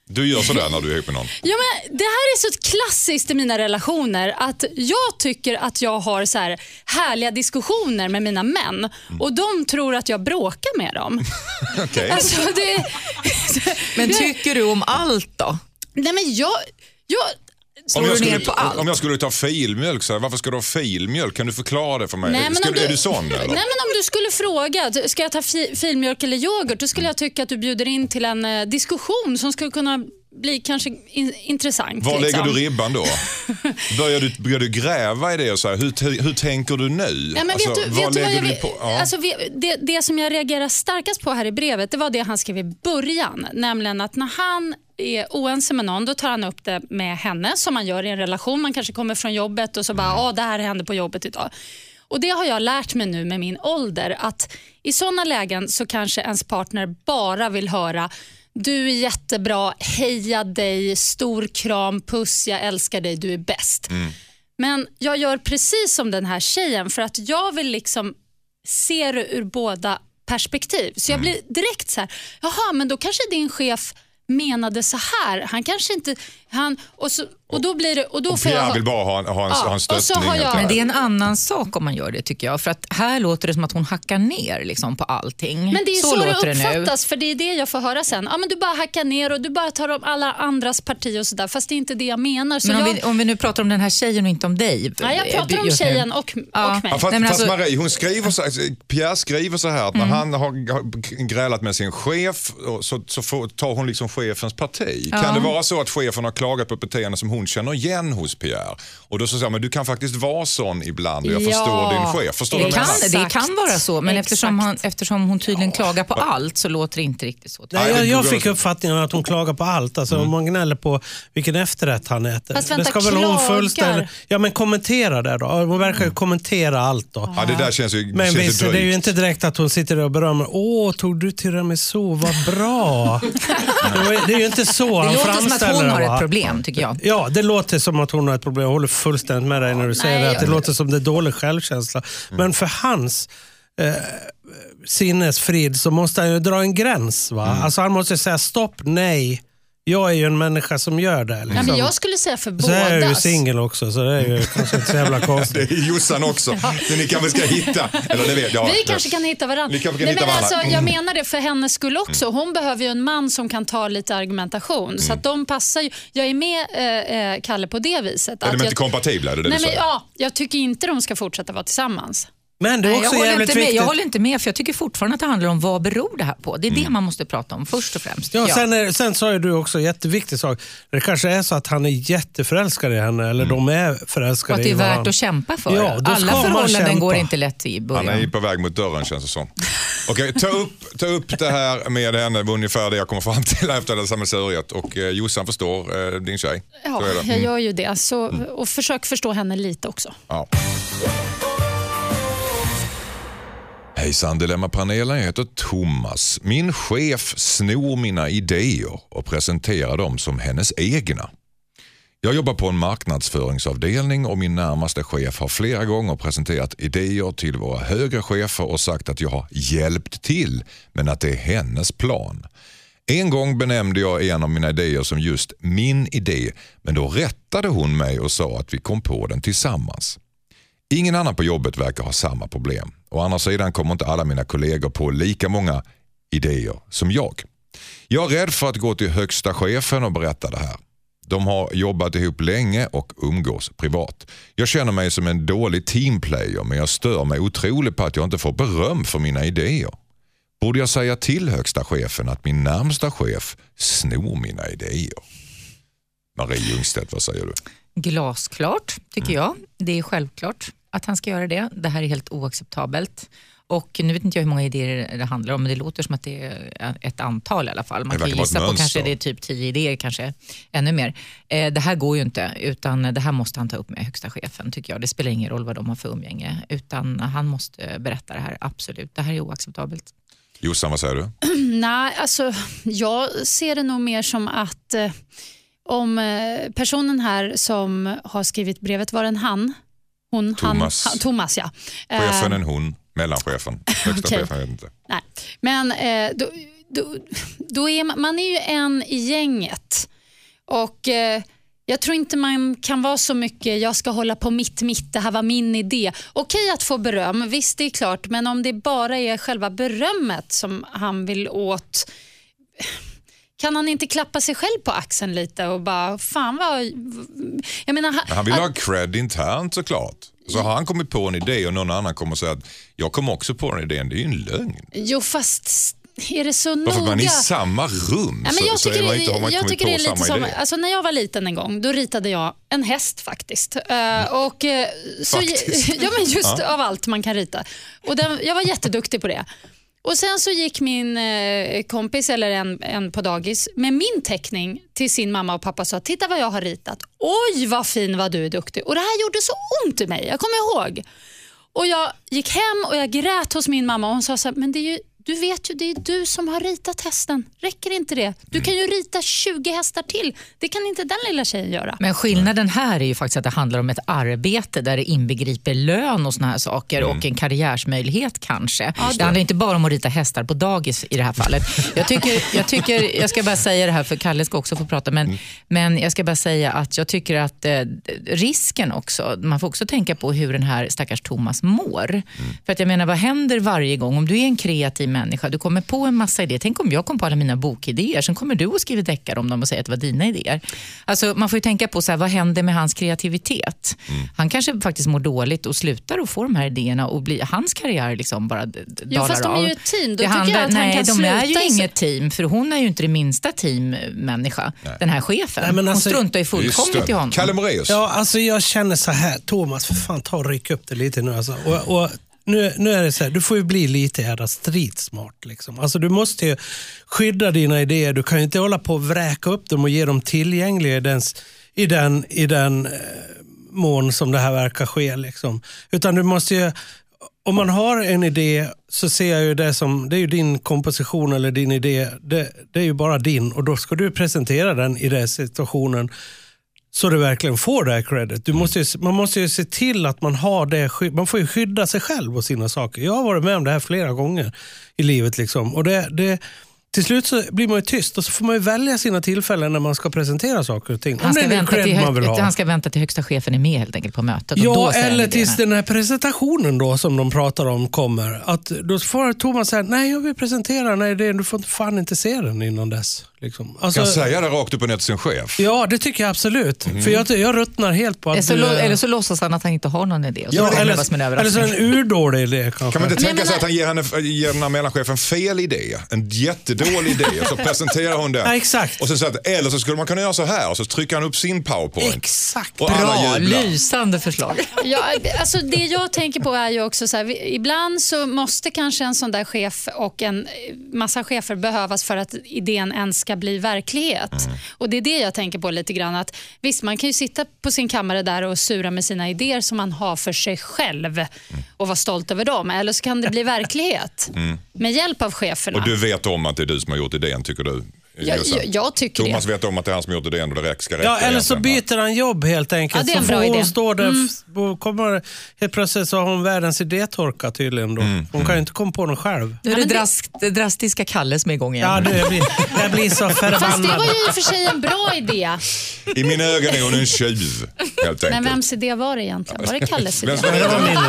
du gör sådär när du är ihop med någon. Ja, men det här är så klassiskt i mina relationer att jag tycker att jag har så här härliga diskussioner med mina män och de tror att jag bråkar med dem. Okej. Alltså, det, Men tycker du om allt då? nej, men jag, jag, Slår Om jag, ner skulle, på allt? om jag skulle ta filmjölk, så här, varför ska du ha filmjölk? Kan du förklara det för mig? Nej, men skulle, om du, är du sån eller? Nej, men om du skulle fråga, ska jag ta fi, filmjölk eller yoghurt? Då skulle jag tycka att du bjuder in till en eh, diskussion som skulle kunna bli kanske in, intressant. Var lägger liksom. du ribban då? Börjar du, börjar du gräva i det och så här, hur, hur tänker du nu? Ja, men Alltså, vet du, vad vet du vad lägger jag du vill, på? Ja. alltså, vi- det, det som jag reagerar starkast på här i brevet, det var det han skrev i början. Nämligen att när han är oense med någon, då tar han upp det med henne som man gör i en relation. Man kanske kommer från jobbet och så bara, ja det här hände på jobbet idag. Och Det har jag lärt mig nu med min ålder, att i sådana lägen så kanske ens partner bara vill höra du är jättebra, heja dig, stor kram, puss, jag älskar dig, du är bäst. Men jag gör precis som den här tjejen för att jag vill liksom se det ur båda perspektiv. Så jag blir direkt så här, jaha men då kanske din chef menade så här. Han kanske inte... Han, och, så, och då blir det... Och då Och får jag, vill bara ha en, ha en, Ja, ha en och så stöttning. har jag-. Men det är en annan sak om man gör det tycker jag. För att här låter det som att hon hackar ner liksom, på allting. men det är så, det låter nu. uppfattas, för det är det jag får höra sen. Ja, men du bara hackar ner och du bara tar om alla andras parti och sådär. Fast det är inte det jag menar. Så Men om, jag, vi, om vi nu pratar om den här tjejen och inte om dig. ja, jag pratar om tjejen och, Ja. och mig. Ja, fast, Nej, men fast alltså- Marie, hon skriver så, Pierre skriver så här att Mm. när han har grälat med sin chef så, så får, tar hon liksom chefens parti. Kan det vara så att chefen har klagat på ett beteende som hon känner igen hos Pierre? Och då så säger han, men du kan faktiskt vara sån ibland och jag Ja, förstår din chef. Förstår du Det vad jag kan, menar? det kan vara så, men eftersom, han, eftersom hon tydligen klagar på allt så låter det inte riktigt så. Nej, jag, det jag fick också. uppfattningen att hon klagar på allt. Alltså, Om man gnäller på vilken efterrätt han äter. Fast vänta, det ska väl hon fullständigt... Ja, men kommentera det då. Hon verkar ju kommentera allt då. Ja, det där känns ju, Men känns visst, det är ju inte direkt att hon sitter och berömmer. Åh, tog du tiramisu? Vad bra. det, var, det är ju inte så Det han låter som att framställer hon det, har va? ett problem tycker jag. Ja, det låter som att hon har ett problem. Jag håller fullständigt med dig när du säger nej, det. Att det låter som det är dålig självkänsla. Men för hans eh, sinnesfrid så måste han ju dra en gräns. Va? Alltså han måste säga stopp, nej. Jag är ju en människa som gör det. Ja, Liksom. men jag skulle säga för så är jag ju singel också, så det är ju kanske inte så jävla konstigt. Det är Jossan också. Så ni kanske ska hitta, eller det vet jag. Vi kanske kan hitta varandra. Kan Nej, hitta men varandra. alltså, jag menar det för hennes skull också. Hon behöver ju en man som kan ta lite argumentation. Så att de passar ju. Jag är med eh, eh, Kalle på det viset. Är att de jag, inte kompatibla? Är det det Nej, men, ja, jag tycker inte de ska fortsätta vara tillsammans. Men det är Nej, också jag, håller jävligt inte med. viktigt. jag håller inte med, för jag tycker fortfarande att det handlar om vad beror det här på. Det är det man måste prata om först och främst. Ja, Ja. Sen, är, sen sa ju du också en jätteviktig sak. Det kanske är så att han är jätteförälskad i henne, eller de är Och förälskade att det är värt att kämpa för. Ja, då ska Alla man förhållanden kämpa. går inte lätt i Han början. är ju på väg mot dörren känns det som. Okej, ta, upp, ta upp det här med henne, var ungefär det jag kommer fram till efter det sammelsuriet. Och eh, Jossan förstår eh, din tjej. Ja, det. jag gör ju det. Så, och försök förstå henne lite också. Ja. Hejsan Dilemmapanelen, jag heter Thomas. Min chef snor mina idéer och presenterar dem som hennes egna. Jag jobbar på en marknadsföringsavdelning och min närmaste chef har flera gånger presenterat idéer till våra högre chefer och sagt att jag har hjälpt till men att det är hennes plan. En gång benämnde jag en av mina idéer som just min idé men då rättade hon mig och sa att vi kom på den tillsammans. Ingen annan på jobbet verkar ha samma problem. Å andra sidan kommer inte alla mina kollegor på lika många idéer som jag. Jag är rädd för att gå till högsta chefen och berätta det här. De har jobbat ihop länge och umgås privat. Jag känner mig som en dålig teamplayer men jag stör mig otroligt på att jag inte får beröm för mina idéer. Borde jag säga till högsta chefen att min närmsta chef snor mina idéer? Marie Ljungstedt, vad säger du? Glasklart, tycker Mm. jag. Det är självklart att han ska göra det. Det här är helt oacceptabelt. Och nu vet inte jag hur många idéer det handlar om, men det låter som att det är ett antal i alla fall. Man kan gissa på kanske det är typ tio idéer, kanske ännu mer. Eh, det här går ju inte, utan det här måste han ta upp med högsta chefen, tycker jag. Det spelar ingen roll vad de har för umgänge, utan han måste berätta det här, absolut. Det här är oacceptabelt. Jossan, vad säger du? Nej, alltså, jag ser det nog mer som att eh, om eh, personen här som har skrivit brevet var en han. Hon, Thomas. Han, han, Thomas ja. Chefen Eh, en hon, mellanchefen, högsta Okej. chefen, jag vet inte. Nej, men eh, då, då, då är man, man är ju en i gänget. Och eh, jag tror inte man kan vara så mycket, jag ska hålla på mitt, mitt, det här var min idé. Okej att få beröm, visst det är klart, men om det bara är själva berömmet som han vill åt, kan han inte klappa sig själv på axeln lite och bara, fan vad... Jag menar, Men han vill ha cred internt såklart. Så har han kommit på en idé och någon annan kommer säger att jag kom också på den idén, det är ju en lögn. Jo fast är det så noga? man är i samma rum Ja, men så, jag så tycker, är man inte, har man jag tycker på det är lite samma som, idé. alltså när jag var liten en gång, då ritade jag en häst faktiskt. Eh, och, så, Faktiskt. ja, men just av allt man kan rita. Och den, jag var jätteduktig på det. Och Sen så gick min eh, kompis, eller en, en på dagis, med min teckning till sin mamma och pappa och sa “Titta vad jag har ritat. Oj vad fin vad du är duktig”. Och Det här gjorde så ont i mig, jag kommer ihåg. Och Jag gick hem och jag grät hos min mamma och hon sa så här, men det är ju, du vet ju, det är du som har ritat hästen. Räcker inte det? Du kan ju rita 20 hästar till. Det kan inte den lilla tjejen göra. Men skillnaden här är ju faktiskt att det handlar om ett arbete där det inbegriper lön och såna här saker och en karriärsmöjlighet kanske. det handlar inte bara om att rita hästar på dagis i det här fallet. Jag, tycker, jag, tycker, jag ska bara säga det här, för Kalle ska också få prata, men, men jag ska bara säga att jag tycker att eh, risken också, man får också tänka på hur den här stackars Thomas mår. För att jag menar, vad händer varje gång? Om du är en kreativ människa, du kommer på en massa idéer. Tänk om jag kom på alla mina bokidéer, sen kommer du och skriver deckare om dem och säger att det var dina idéer. Alltså, man får ju tänka på så här, vad händer med hans kreativitet. Han kanske faktiskt mår dåligt och slutar att få de här idéerna och blir, hans karriär liksom bara d- d- Jo, dalar fast de är av. ju ett team. Då Det tycker jag handlar- att han nej, kan de är ju inget team, för hon är ju inte det minsta teammänniska, den här chefen. Nej, men alltså- hon struntar ju fullkomligt i honom. Kalle Moraeus. Ja, alltså jag känner så här. Thomas, för fan ta och ryck upp det lite nu. Alltså. Och, och nu, nu är det så här, du får ju bli lite jävla stridsmart. Liksom. Alltså, du måste ju skydda dina idéer. Du kan ju inte hålla på och vräka upp dem och ge dem tillgängliga i den, i den, i den eh, mån som det här verkar ske. Liksom. Utan du måste ju, om man har en idé så ser jag ju det som, det är ju din komposition eller din idé. Det, det är ju bara din och då ska du presentera den i den situationen så du verkligen får det här credit. Du måste ju, man måste ju se till att man har det Man får ju skydda sig själv och sina saker. Jag har varit med om det här flera gånger i livet. Liksom. Och det, det, till slut så blir man ju tyst och så får man välja sina tillfällen när man ska presentera saker och ting. Han ska, vänta till, han ska vänta högsta chefen är med helt enkelt på mötet. Ja, eller tills den här presentationen då som de pratar om kommer. Att då får Thomas säga, nej jag vill presentera den här idén, du får fan inte se den innan dess. Liksom. Kan Alltså, jag säga det rakt upp och ner till sin chef? Ja, det tycker jag absolut. För jag, jag ruttnar helt på Eller att så, du lo- är- eller så låtsas han att han inte har någon idé. Och så Ja, det eller, eller så överraskning. en urdålig idé kanske. Kan man inte Men tänka sig att han ger, henne, ger den här mellanchefen fel idé? En jättedålig idé. Och så presenterar hon den. Ja, exakt. Och så säger att, eller så skulle man kunna göra så här. Och så trycker han upp sin powerpoint. Exakt. Och Bra, lysande förslag. Ja, alltså det jag tänker på är ju också så här, vi- ibland så måste kanske en sån där chef och en massa chefer behövas för att idén ens ska bli verklighet. Och Det är det jag tänker på lite grann. Att, visst, man kan ju sitta på sin kammare där och sura med sina idéer som man har för sig själv och vara stolt över dem. Eller så kan det bli verklighet med hjälp av cheferna. Och du vet om att det är du som har gjort idén, tycker du? Jag, jag tycker Thomas det. vet om att det är han som gjort idén och det räcker- ska räcka. Ja, eller så byter han jobb helt enkelt. Ja, det är en så bra får hon idé. Mm. stå där och kommer, helt plötsligt så har hon världens idétorka tydligen. Då. Mm, Hon kan ju inte komma på något själv. Nu är det drast, det drastiska Kalle som är igång igen. Ja, du, jag, blir, jag blir så Fast det förbannad. var ju i och för sig en bra idé. I mina ögon är hon en tjuv, helt Men enkelt. vems idé var det egentligen? Var det Kalles idé? Vem som- Men det var min idé.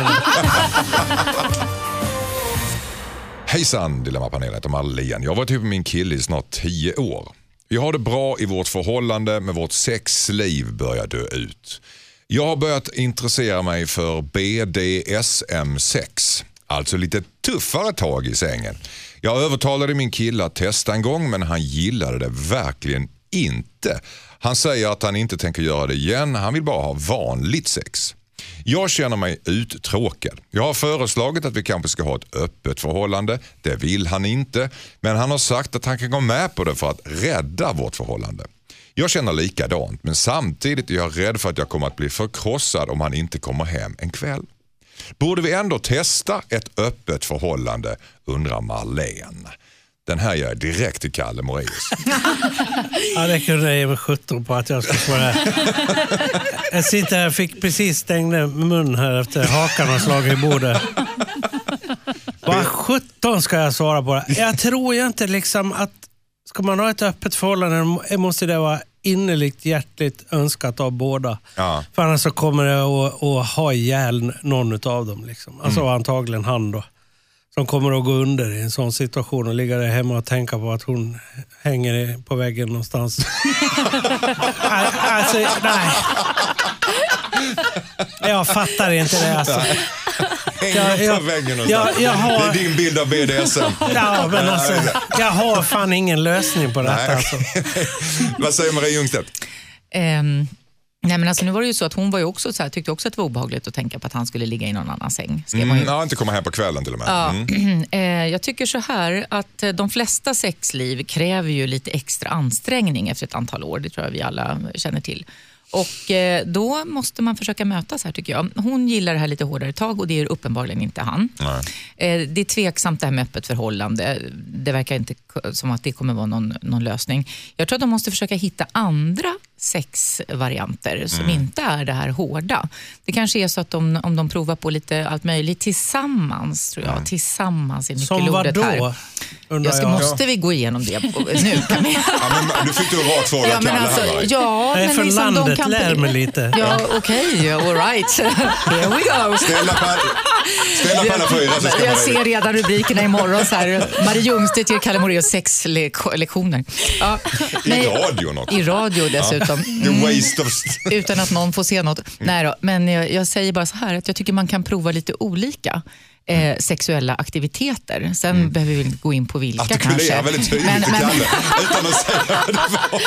Hejsan Dilemmapanelen, jag heter igen. Jag har varit ihop med min kille i snart tio år. Vi har det bra i vårt förhållande men vårt sexliv börjar dö ut. Jag har börjat intressera mig för BDSM-sex, alltså lite tuffare tag i sängen. Jag övertalade min kille att testa en gång men han gillade det verkligen inte. Han säger att han inte tänker göra det igen, han vill bara ha vanligt sex. Jag känner mig uttråkad. Jag har föreslagit att vi kanske ska ha ett öppet förhållande. Det vill han inte. Men han har sagt att han kan gå med på det för att rädda vårt förhållande. Jag känner likadant men samtidigt är jag rädd för att jag kommer att bli förkrossad om han inte kommer hem en kväll. Borde vi ändå testa ett öppet förhållande undrar Marlene. Den här gör jag direkt till Kalle Moraeus. Ja, det kunde jag ge mig sjutton på att jag skulle få det. Jag sitter här, fick precis stängde mun här efter hakan har slagit i bordet. Vad sjutton ska jag svara på det? Jag tror ju inte liksom att ska man ha ett öppet förhållande måste det vara innerligt hjärtligt önskat av båda. Ja. För annars så kommer det att, att ha ihjäl någon av dem. Liksom. Alltså Mm. antagligen han då. Som kommer att gå under i en sån situation och ligga där hemma och tänka på att hon hänger på väggen någonstans. Nej, alltså, nej. Jag fattar inte det alltså. Hänger Ja, på väggen någonstans. jag har- Det är din bild av BDSM. Ja, men alltså, jag har fan ingen lösning på detta. Nej. Alltså. Vad säger Marie Ljungstedt? Ehm, nej men alltså, nu var det ju så att hon var ju också så här, tyckte också att det var obehagligt att tänka på att han skulle ligga i någon annan säng. Skrev Mm, ju. ja, inte komma hem på kvällen till och med. Ja, Mm. eh, jag tycker så här att eh, de flesta sexliv kräver ju lite extra ansträngning efter ett antal år. Det tror jag vi alla känner till. Och eh, Då måste man försöka mötas här tycker jag. Hon gillar det här lite hårdare tag och det gör uppenbarligen inte han. Eh, Det är tveksamt det här med öppet förhållande. Det verkar inte som att det kommer vara någon, någon lösning. Jag tror att de måste försöka hitta andra sexvarianter som inte är det här hårda. Det kanske är så att de, om de provar på lite allt möjligt tillsammans, tror jag. Tillsammans är nyckelordet här. Jag ska, jag. måste vi gå igenom det nu? Kan vi? Ja, men, du fick du en rak fråga Ja, av men Kalle alltså, här. ja, men liksom, de kan... lär mig lite. Ja, okej, all right. Here we go. Ställa på, ställa på alla fyra så ska Jag ser redan rubrikerna imorgon. Så här, Marie Ljungstedt ger Kalle Moraeus sex le- lektioner. Ja, I nej, radion också. I radio dessutom. The waste of... Utan att någon får se något. Nej då, men jag, jag säger bara så här att jag tycker man kan prova lite olika. Eh, sexuella aktiviteter. Sen behöver vi inte gå in på vilka kanske. Artikulera väldigt tydligt Men- Kalle utan att säga vad det var.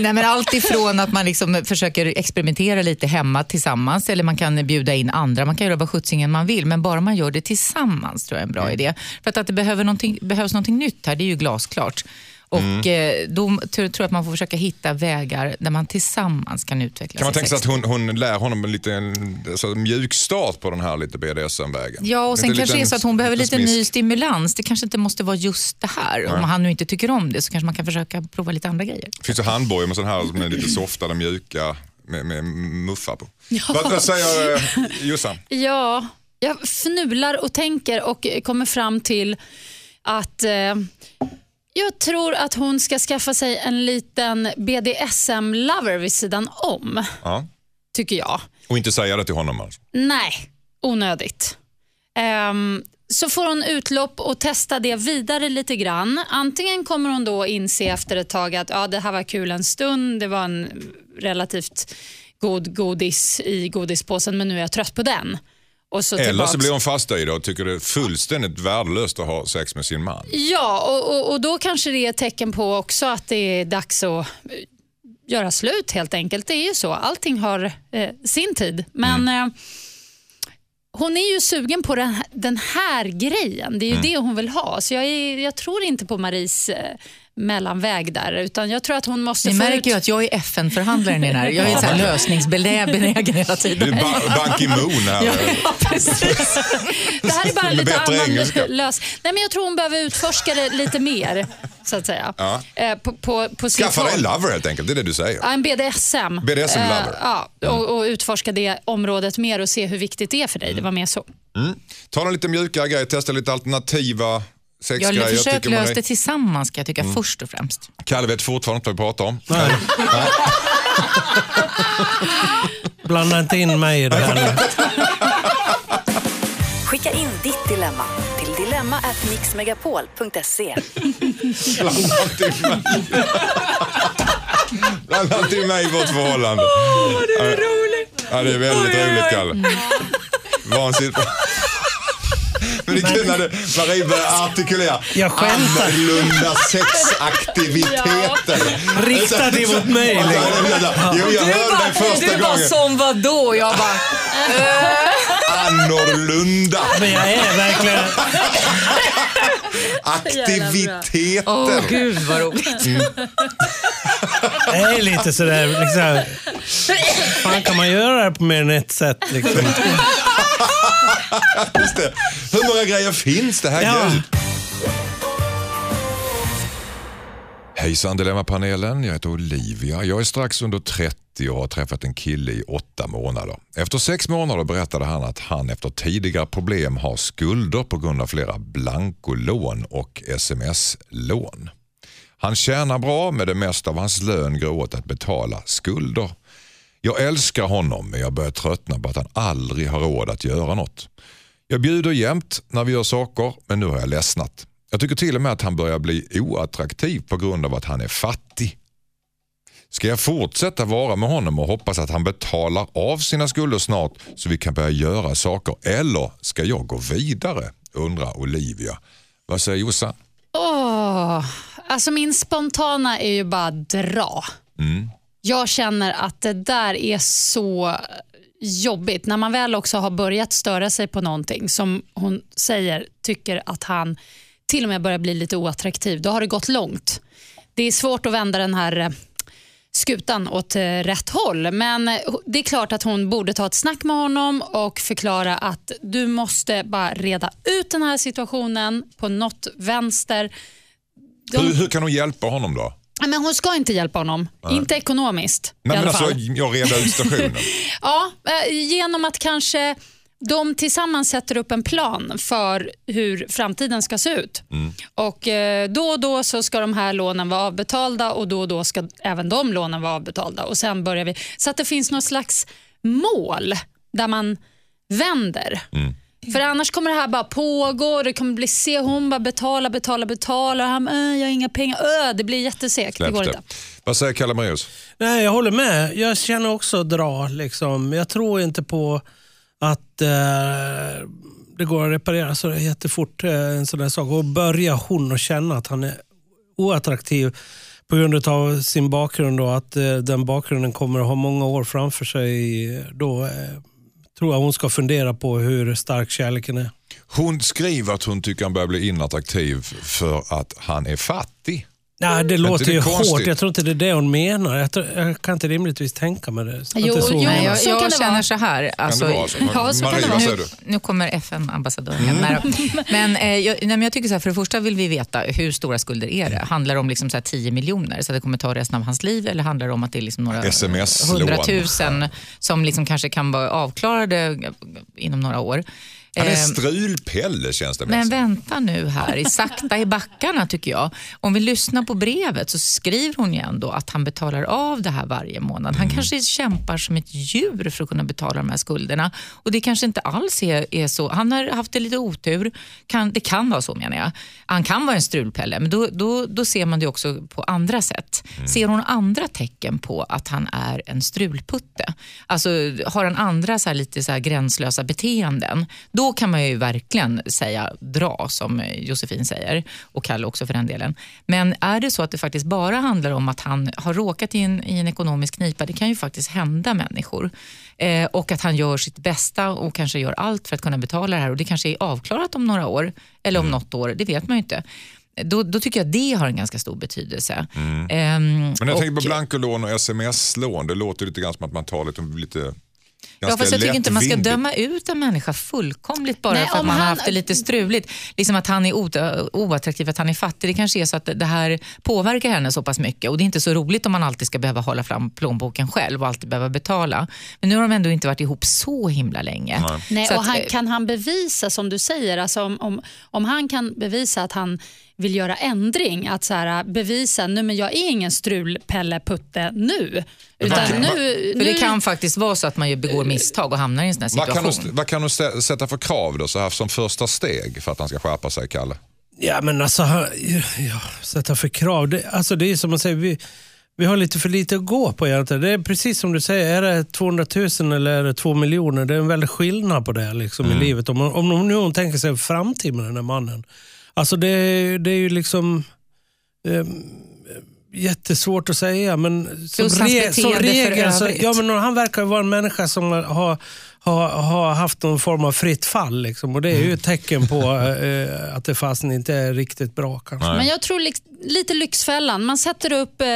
Nej, men allt ifrån att man liksom försöker experimentera lite hemma tillsammans eller man kan bjuda in andra. Man kan göra vad sjuttsingen man vill, men bara man gör det tillsammans tror jag är en bra Mm. idé. För att, att det behöver någonting, behövs någonting nytt här, det är ju glasklart. Och Mm. eh, då tror jag att man får försöka hitta vägar där man tillsammans kan utveckla Kan man tänka sig att hon, hon lär honom en liten alltså, mjuk start på den här lite BDSM-vägen? Ja, och sen Lite kanske det är liten- så att hon behöver lite ny stimulans. Det kanske inte måste vara just det här. Om han nu inte tycker om det så kanske man kan försöka prova lite andra grejer. Finns det handbojor med sån här som är lite softare, mjuka, med, med muffar på? Vad, vad säger eh, Jossan? Ja, jag fnular och tänker och kommer fram till att eh, jag tror att hon ska skaffa sig en liten BDSM-lover vid sidan om, Ja. tycker jag. Och inte säga det till honom alltså? Nej, onödigt. Ehm, så får hon utlopp och testa det vidare lite grann. Antingen kommer hon då inse efter ett tag att ja, det här var kul en stund, det var en relativt god godis i godispåsen men nu är jag trött på den. Eller tillbaks. så blir hon fast i det och tycker det är fullständigt värdelöst att ha sex med sin man. Ja, och, och, och då kanske det är ett tecken på också att det är dags att eh, göra slut helt enkelt. Det är ju så, allting har eh, sin tid. Men eh, hon är ju sugen på den, den här grejen. Det är ju det hon vill ha. Så jag, är, jag tror inte på Maries eh, mellanväg där, utan jag tror att hon måste Ni få märker ut... ju att jag är FN-förhandlaren i den här. Jag är så här lösningsbenägen hela Det tiden. är ba- Ban Ki-Moon här. Ja, precis. Det här är bara en lite annan engelska. lös... Nej, men jag tror hon behöver utforska det lite mer, så att säga. Ja. Eh, på, på, på Skaffa dig en lover helt enkelt, det är det du säger. Ja, en BDSM. BDSM Eh, lover. ja, och, och utforska det området mer och se hur viktigt det är för dig. Det var mer så. Ta någon lite mjukare grej, testa lite alternativa Jag sexgrejer. försök man lösa det tillsammans ska jag tycka först och främst. Kalle vet fortfarande inte vad vi pratar om. Blanda inte in mig i det här nu. Skicka in ditt dilemma till dilemma@mixmegapol.se. Blanda inte in mig. Blanda inte in mig i vårt förhållande. Åh, det är roligt. Ja, det är väldigt roligt, Kalle. Vansinnigt. Men det är kul när det, Marie börjar artikulera Jag skämtar. annorlunda sexaktiviteter. Rikta det mot mig. Ja, ja, ja. Jo, jag hörde dig första gången. som vadå? Jag bara, Annorlunda Men jag är verkligen... aktiviteter. åh gud vad roligt. Jag är lite sådär liksom... Fan kan man göra det här på mer än ett sätt liksom? Just det. Hur många grejer finns det? Herregud. Ja. Hejsan Dilemmapanelen, jag heter Olivia. Jag är strax under 30 och har träffat en kille i åtta månader. Efter sex månader berättade han att han efter tidigare problem har skulder på grund av flera blankolån och sms-lån. Han tjänar bra men det mesta av hans lön går åt att betala skulder. Jag älskar honom men jag börjar tröttna på att han aldrig har råd att göra något. Jag bjuder jämt när vi gör saker men nu har jag ledsnat. Jag tycker till och med att han börjar bli oattraktiv på grund av att han är fattig. Ska jag fortsätta vara med honom och hoppas att han betalar av sina skulder snart så vi kan börja göra saker eller ska jag gå vidare? Undrar Olivia. Vad säger Jossan? Åh, alltså min spontana är ju bara dra. Jag känner att det där är så jobbigt. När man väl också har börjat störa sig på någonting som hon säger tycker att han till och med börjar bli lite oattraktiv, då har det gått långt. Det är svårt att vända den här eh, skutan åt eh, rätt håll. Men eh, det är klart att hon borde ta ett snack med honom och förklara att du måste bara reda ut den här situationen på något vänster. De, Hur, hur kan hon hjälpa honom då? Nej, men hon ska inte hjälpa honom. Inte ekonomiskt Nej, i men alla alltså, jag reda ut stationen. Ja, eh, genom att kanske de tillsammans sätter upp en plan för hur framtiden ska se ut. Och eh, Då och då så ska de här lånen vara avbetalda och då och då ska även de lånen vara avbetalda. Och sen börjar vi Så att det finns något slags mål där man vänder. För annars kommer det här bara pågå. Det kommer bli se hon bara betala, betala, betala. Och Han, äh, jag har inga pengar. Ö, det blir jättesegt. Det går inte. Vad säger Kalle Moraeus? Nej, jag håller med. Jag känner också dra. Liksom. Jag tror inte på att eh, det går att reparera så jättefort eh, en sån där sak. Och börjar hon att känna att han är oattraktiv på grund av sin bakgrund och att eh, den bakgrunden kommer att ha många år framför sig. Då eh, tror jag hon ska fundera på hur stark kärleken är. Hon skriver att hon tycker han börjar bli inattraktiv för att han är fattig. Nej, det låter det ju konstigt? hårt. Jag tror inte det är det hon menar. Jag, tror, jag kan inte rimligtvis tänka mig det. Jo, det jo, jag jag det känner så här. Kan Alltså, det vara så? Marie, vad säger du? Nu kommer FN-ambassadören. Nej då. Men, eh, jag, nej, men jag tycker så här, för det första vill vi veta hur stora skulder är det? Handlar det om liksom så här 10 miljoner så att det kommer ta resten av hans liv eller handlar det om att det är liksom några hundratusen som liksom kanske kan vara avklarade inom några år? Han är Ehm, strulpelle känns det Men mest. vänta nu här, sakta i backarna tycker jag. Om vi lyssnar på brevet så skriver hon ju ändå att han betalar av det här varje månad. Han kanske kämpar som ett djur för att kunna betala de här skulderna. Och det kanske inte alls är, är så. Han har haft det lite otur. Kan, det kan vara så menar jag. Han kan vara en strulpelle, men då, då, då ser man det också på andra sätt. Ser hon andra tecken på att han är en strulputte? Alltså har han andra så lite så gränslösa beteenden? Då kan man ju verkligen säga dra, som Josefin säger, och Kalle också för den delen. Men är det så att det faktiskt bara handlar om att han har råkat i en, i en ekonomisk knipa, det kan ju faktiskt hända människor. Eh, och att han gör sitt bästa och kanske gör allt för att kunna betala det här och det kanske är avklarat om några år, eller om något år, det vet man ju inte. Då, då tycker jag det har en ganska stor betydelse. Ehm, Men jag och- tänker på blankolån och sms-lån. Det låter lite grann som att man tar lite, lite Ja, fast jag tycker inte man ska döma ut en människa fullkomligt bara Nej, för att om man har han- haft det lite struligt. Liksom att han är oattraktiv, att han är fattig. Det kanske är så att det här påverkar henne så pass mycket. Och Det är inte så roligt om man alltid ska behöva hålla fram plånboken själv och alltid behöva betala. Men nu har de ändå inte varit ihop så himla länge. Nej, Så och att, han, eh, kan han bevisa, som du säger, alltså om, om, om han kan bevisa att han vill göra ändring, att så här, bevisa nu men jag är ingen strulpelle-putte nu. Utan kan- nu, För nu det kan faktiskt vara så att man begår misstag och hamnar i en sån här Vad kan, situation. du, vad kan du sätta för krav då, så här som första steg för att han ska skärpa sig, Kalle? Ja, men alltså, ja, sätta för krav. Det, alltså, det är som att säga, vi, vi har lite för lite att gå på egentligen. Det är precis som du säger, är det 200 000 eller är det 2 miljoner? Det är en väldig skillnad på det liksom, i livet. Om, om, om nu hon tänker sig en framtid med den här mannen. Alltså det, det är ju liksom eh, jättesvårt att säga. Men som, re, som regel, så, ja, men han verkar ju vara en människa som har, har, har haft någon form av fritt fall. Liksom, och det är ju ett tecken på eh, att det fasen inte är riktigt bra kanske. Men jag tror lik- lite Lyxfällan. Man sätter upp eh,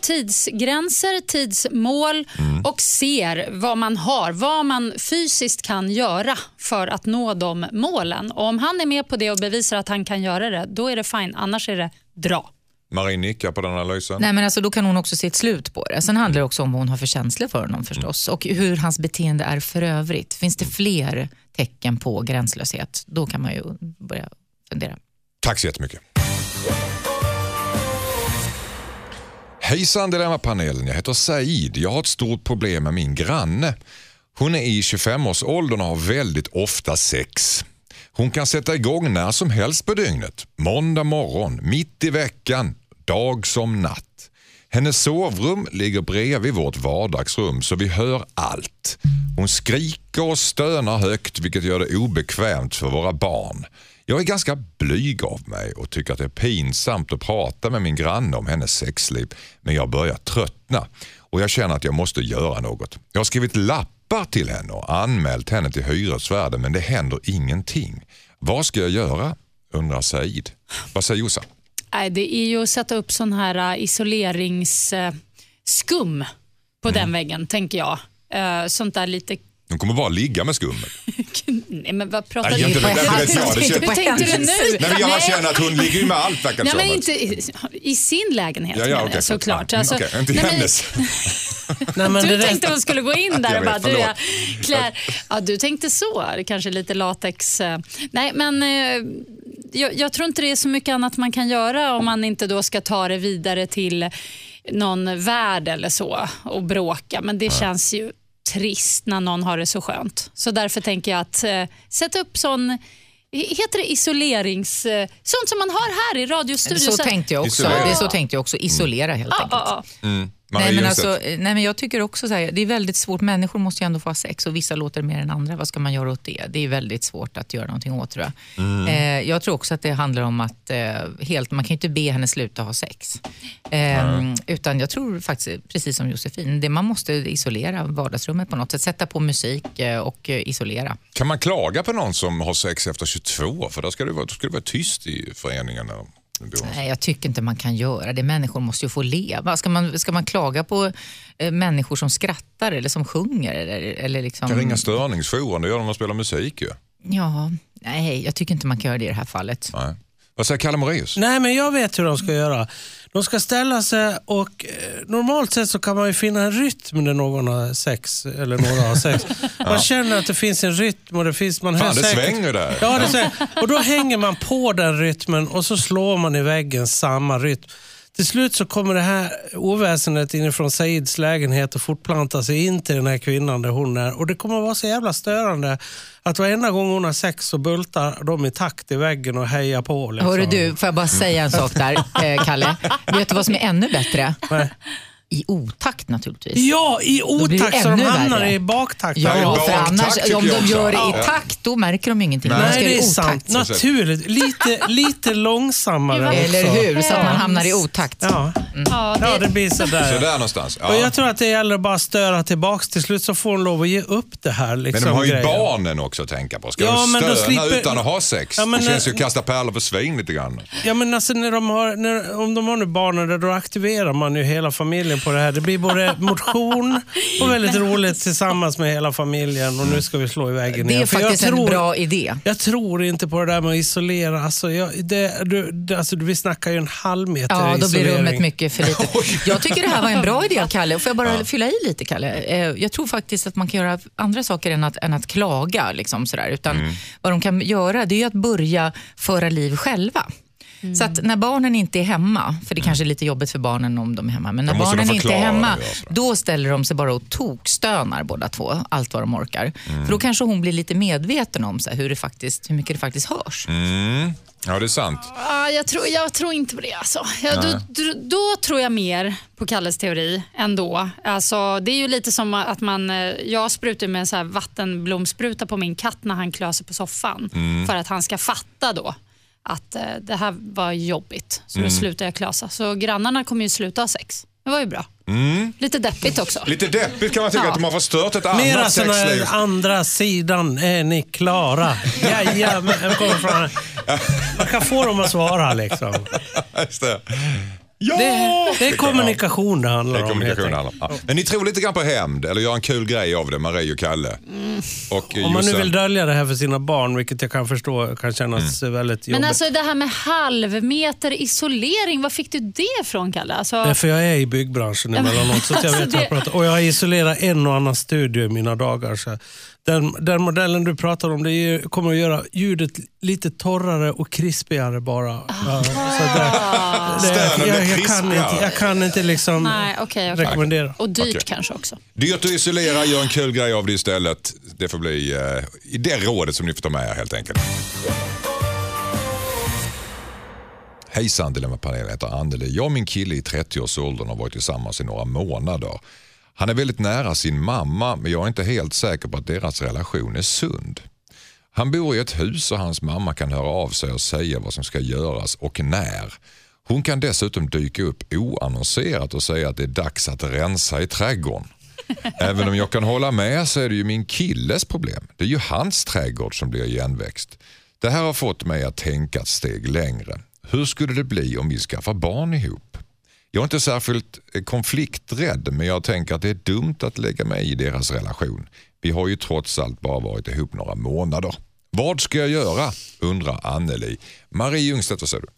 tidsgränser, tidsmål och ser vad man har, vad man fysiskt kan göra för att nå de målen. Och Om han är med på det och bevisar att han kan göra det, då är det fine. Annars är det dra. Marie nickar på den analysen. Nej, men alltså, då kan hon också se ett slut på det. Sen handlar det också om vad hon har för känslor för honom förstås. Och hur hans beteende är för övrigt. Finns det fler tecken på gränslöshet, då kan man ju börja fundera. Tack så jättemycket. Hejsan Dilemmapanelen, jag heter Said. Jag har ett stort problem med min granne. Hon är i 25-årsåldern och har väldigt ofta sex. Hon kan sätta igång när som helst på dygnet. Måndag morgon, mitt i veckan, dag som natt. Hennes sovrum ligger bredvid vårt vardagsrum så vi hör allt. Hon skriker och stönar högt vilket gör det obekvämt för våra barn. Jag är ganska blyg av mig och tycker att det är pinsamt att prata med min granne om hennes sexliv. Men jag börjar tröttna och jag känner att jag måste göra något. Jag har skrivit lappar till henne och anmält henne till hyresvärden men det händer ingenting. Vad ska jag göra? undrar Said. Vad säger Jossan? Nej, det är ju att sätta upp sån här uh, isoleringsskum på den väggen, tänker jag. Uh, sånt där lite... De kommer bara ligga med skummet. Nej, men vad pratar Nej, du känns- Hur tänkte du nu? Nej, men jag känner att hon ligger ju med allt verkar det Nej, men inte i, i sin lägenhet Ja, ja, jag, såklart. Alltså, Mm, okej, inte men- hennes. Nej, men Du tänkte hon skulle gå in där och bara, du, jag klär. Ja, du tänkte så, Det kanske lite latex. eh. Nej, men eh, jag, jag tror inte det är så mycket annat man kan göra om man inte då ska ta det vidare till någon värld eller så och bråka. Men det känns ju trist när någon har det så skönt. Så därför tänker jag att eh, sätta upp sån Heter det isolerings... eh, Sånt som man har här i radiostudion. Så tänkte jag också. Isolera. Det så tänkte jag också. Isolera helt Ja, enkelt. ja, ja. Marie Nej men, alltså, nej men jag tycker också så här, det är väldigt svårt. Människor måste ju ändå få ha sex och vissa låter mer än andra. Vad ska man göra åt det? Det är väldigt svårt att göra någonting åt tror jag. Mm. Eh, jag tror också att det handlar om att eh, helt, man kan ju inte be henne sluta ha sex. Eh, Utan jag tror faktiskt, precis som Josefin, det man måste isolera vardagsrummet på något sätt. Sätta på musik eh, och eh, isolera. Kan man klaga på någon som har sex efter 22? För då ska det vara, då ska det vara tyst i föreningen. Nej, jag tycker inte man kan göra det. Människor måste ju få leva. Ska man, ska man klaga på eh, människor som skrattar eller som sjunger? Eller, eller liksom... kan ringa störningsjouren, det gör de när de spelar musik ju. Ja, nej, jag tycker inte man kan göra det i det här fallet. Nej. Vad säger Kalle Moraeus? Nej, men jag vet hur de ska göra. De ska ställa sig och eh, normalt sett så kan man ju finna en rytm när någon har sex, eller några har sex. Man känner att det finns en rytm och det finns... Man Fan, det säkert- svänger där. Ja, det svänger. Och då hänger man på den rytmen och så slår man i väggen samma rytm. Till slut så kommer det här oväsendet inifrån Saids lägenhet och fortplantar sig in till den här kvinnan där hon är. Och det kommer vara så jävla störande att varenda gång hon har sex så bultar de i takt i väggen och hejar på. Liksom. Hörru du, får jag bara säga en sak där, eh, Kalle? Vet du vad som är ännu bättre? Nej. I otakt naturligtvis. Ja, i otakt så de hamnar värre. i baktakt. Ja, i för baktakt annars, om de gör det i Ja. takt, då märker de ingenting. Nej. De det är sant. otakt. Naturligt. Lite, lite långsammare också. Eller hur? Så att man hamnar i otakt. Ja, Ja, ja det, det blir sådär. Så där någonstans. Och Ja. jag tror att det gäller att bara störa tillbaks. Till slut så får hon lov att ge upp det här. Men Liksom, de har ju grejen. barnen också att tänka på. Ska Ja, de men då stöna slipper- utan att ha sex? Ja, men det känns ju att kasta pärlor för svin lite grann. Ja, men alltså när de har, när, om de har nu barnen där, då aktiverar man ju hela familjen på det här. Det blir både motion och väldigt roligt tillsammans med hela familjen. Och nu ska vi slå iväg igen. Det är För jag faktiskt tror- en bra idé. Jag tror inte på det där med att isolera. Alltså, jag, det, du, det, alltså, vi snackar ju en halv meter Ja, då blir isolering. rummet mycket för litet. Jag tycker det här var en bra idé Kalle. Får jag bara fylla i lite, Kalle? Eh, Jag tror faktiskt att man kan göra andra saker än att, än att klaga. Liksom sådär. Utan Mm. Vad de kan göra det är att börja föra liv själva. Så att när barnen inte är hemma, för det kanske är lite jobbigt för barnen om de är hemma, men när barnen inte är hemma, då ställer de sig bara och tokstönar båda två, allt vad de orkar. Mm. För då kanske hon blir lite medveten om så här, hur, det faktiskt, hur mycket det faktiskt hörs. Mm. Ja, det är sant. ja, jag, tror, jag tror inte på det. Alltså. Ja, då, då, då tror jag mer på Kalles teori ändå. Alltså, det är ju lite som att man... eh, Jag sprutar med en så här vattenblomspruta på min katt när han klöser på soffan. Mm. För att han ska fatta då att eh, det här var jobbigt. Så Mm. då slutar jag klösa. Så grannarna kommer ju sluta ha sex. Det var ju bra. Lite deppigt också. Mm. Lite deppigt kan man tycka Ja. att de har förstört ett Mera annat sexliv. här andra sidan är ni klara. Jajamän, jag kommer från... Man kan få dem att svara liksom. Just det. Ja! Det, det är kommunikation det Det handlar är om. kommunikation handlar om. Ja. Men ni tror lite grann på hämnd, eller gör en kul grej av det, Marie och Kalle. Och Om man nu Jossan. vill dölja det här för sina barn, vilket jag kan förstå kan kännas Mm. väldigt jobbigt. Men alltså det här med halvmeter isolering, var fick du det från Kalle? Alltså, Nej, för jag är i byggbranschen emellanåt, så att jag Alltså, vet vad jag det- pratar Och jag har isolerat en och annan studio i mina dagar. Så den, den modellen du pratar om det kommer att göra ljudet lite torrare och krispigare bara. Ja, så det, Stönen det, blir jag, jag, kan inte, jag kan inte liksom Nej, okej. okej. rekommendera. Och dyrt Okej. kanske också. Dyrt att isolera, gör en kul grej av det istället. Det får bli eh, i det rådet som ni får ta med er helt enkelt. Hejsan Dilemmapanelen, heter Anneli. Jag och min kille i 30-årsåldern har varit tillsammans i några månader. Han är väldigt nära sin mamma men jag är inte helt säker på att deras relation är sund. Han bor i ett hus och hans mamma kan höra av sig och säga vad som ska göras och när. Hon kan dessutom dyka upp oannonserat och säga att det är dags att rensa i trädgården. Även om jag kan hålla med så är det ju min killes problem. Det är ju hans trädgård som blir igenväxt. Det här har fått mig att tänka ett steg längre. Hur skulle det bli om vi skaffar barn ihop? Jag är inte särskilt eh, konflikträdd men jag tänker att det är dumt att lägga mig i deras relation. Vi har ju trots allt bara varit ihop några månader. Vad ska jag göra? undrar Anneli. Marie Ljungstedt, vad säger du?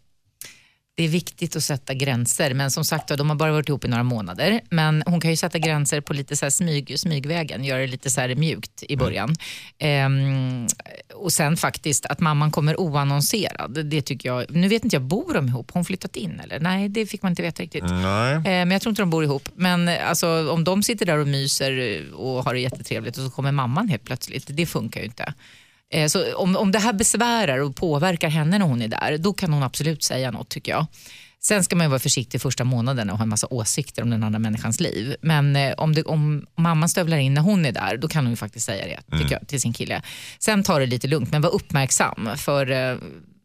Det är viktigt att sätta gränser, men som sagt de har bara varit ihop i några månader. Men hon kan ju sätta gränser på lite så smyg, smygvägen, göra det lite så mjukt i början. Ehm, och sen faktiskt att mamman kommer oannonserad, det tycker jag. Nu vet inte jag, bor de ihop? Har hon flyttat in eller? Nej, det fick man inte veta riktigt. Nej. Eh, Men jag tror inte de bor ihop. Men alltså, om de sitter där och myser och har det jättetrevligt och så kommer mamman helt plötsligt, det funkar ju inte. Eh, Så om, om det här besvärar och påverkar henne när hon är där, då kan hon absolut säga något tycker jag. Sen ska man ju vara försiktig första månaden och ha en massa åsikter om den andra människans liv. Men eh, om, det, om mamman stövlar in när hon är där, då kan hon ju faktiskt säga det tycker jag, till sin kille. Sen tar det lite lugnt, men var uppmärksam. För eh,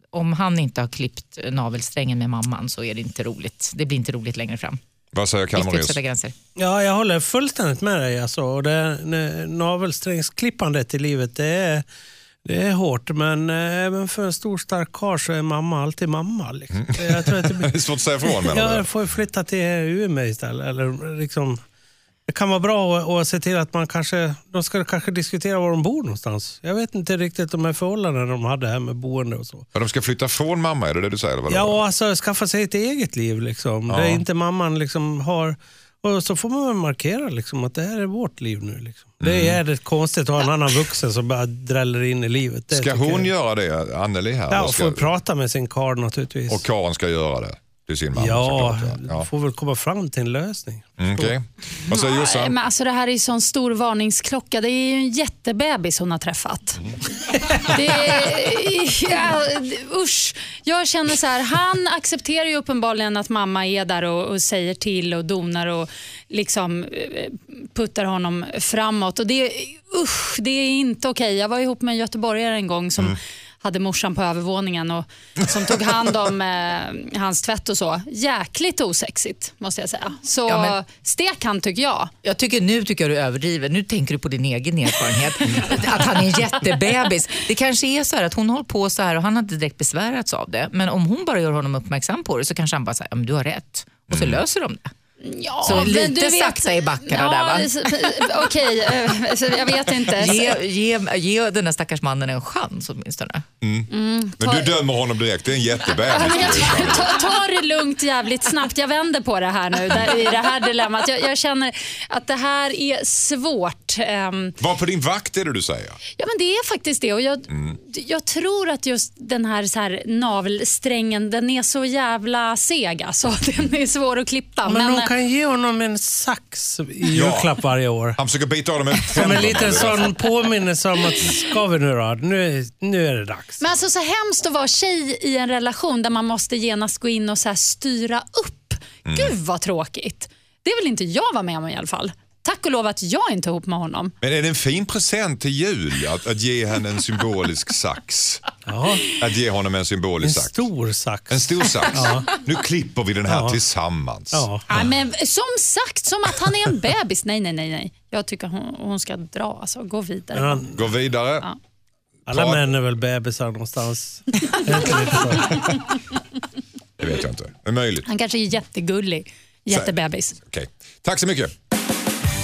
om han inte har klippt navelsträngen med mamman så är det inte roligt. Det blir inte roligt längre fram. Vad säger Kalle. Ja, jag håller fullständigt med dig. Alltså. Och det, navelsträngsklippandet i livet, det är, det är hårt. Men eh, även för en stor stark karl så är mamma alltid mamma. Liksom. Jag tror att det Det är blir... svårt att säga ifrån menar du? jag får flytta till Umeå istället. Eller liksom det kan vara bra att, se till att man kanske, de ska kanske diskutera var de bor någonstans. Jag vet inte riktigt de här förhållandena de hade här med boende och så. Ja, de ska flytta från mamma, är det det du säger? Eller vadå? Ja, och alltså skaffa sig ett eget liv liksom. Ja. Där inte mamman liksom har... Och så får man markera liksom, att det här är vårt liv nu. Liksom. Det Mm. är jävligt konstigt att ha en annan vuxen som bara dräller in i livet. Det Ska hon jag. göra det, Anneli här? Ja, och ska... får prata med sin karl naturligtvis. Och Karin ska göra det till sin mamma? ja, såklart, ja. får väl komma fram till en lösning. Mm, Okej. Vad säger Jossan? Men alltså det här är ju sån stor varningsklocka. Det är ju en jättebebis hon har träffat. Det är, ja, usch. Jag känner så här, han accepterar ju uppenbarligen att mamma är där och, och säger till och donar och liksom eh, puttar honom framåt. Och det, usch, det är inte okej. Jag var ihop med en göteborgare en gång som hade morsan på övervåningen och som tog hand om eh, hans tvätt och så. Jäkligt osexigt måste jag säga. Så Ja, men- stek han tycker jag. Jag tycker nu tycker jag du överdriver. Nu tänker du på din egen erfarenhet. att han är en jättebebis. Det kanske är så här att hon håller på så här och han har inte direkt besvärats av det. Men om hon bara gör honom uppmärksam på det så kanske han bara säger ja, men du har rätt. Och så löser de det. Ja, Så lite du vet- sakta i backarna där, va? Okej, eh, så jag vet inte. Ge, ge, ge den här stackars mannen en chans åtminstone. Men du dömer honom direkt, det är en jättebebis. Ja, ta, ta det lugnt jävligt snabbt. Jag vänder på det här nu där, i det här dilemmat. Jag, jag känner att det här är svårt. Ehm, Var på din vakt är det du säger? Ja, men det är faktiskt det. Och jag, Mm. jag tror att just den här, så här navelsträngen, den är så jävla seg. Alltså. Den är svår att klippa. Men, Men, eh, kan ge honom en sax i julklapp varje år. Han försöker bita av dem en Som en liten sån påminnelse om att ska vi nu då? Nu, är- nu är det dags. men alltså så hemskt att vara tjej i en relation där man måste genast gå in och så här styra upp. Mm. Gud vad tråkigt. Det vill inte jag vara med om i alla fall. Tack och lov att jag inte är ihop med honom. Men är det en fin present till jul att, att ge henne en symbolisk sax? Ja, Att ge honom en en symbolisk sax? stor sax. En stor sax. Nu klipper vi den här Ja. tillsammans. Ja. Nej, men som sagt, som att han är en bebis. Nej, nej, nej. nej. Jag tycker hon, hon ska dra. Alltså, gå vidare. Men han, Gå vidare. alla Ta- män är väl bebisar någonstans? Det så? Vet jag inte. Det är möjligt. Han kanske är jättegullig. Jättebebis. Okej. Tack så mycket.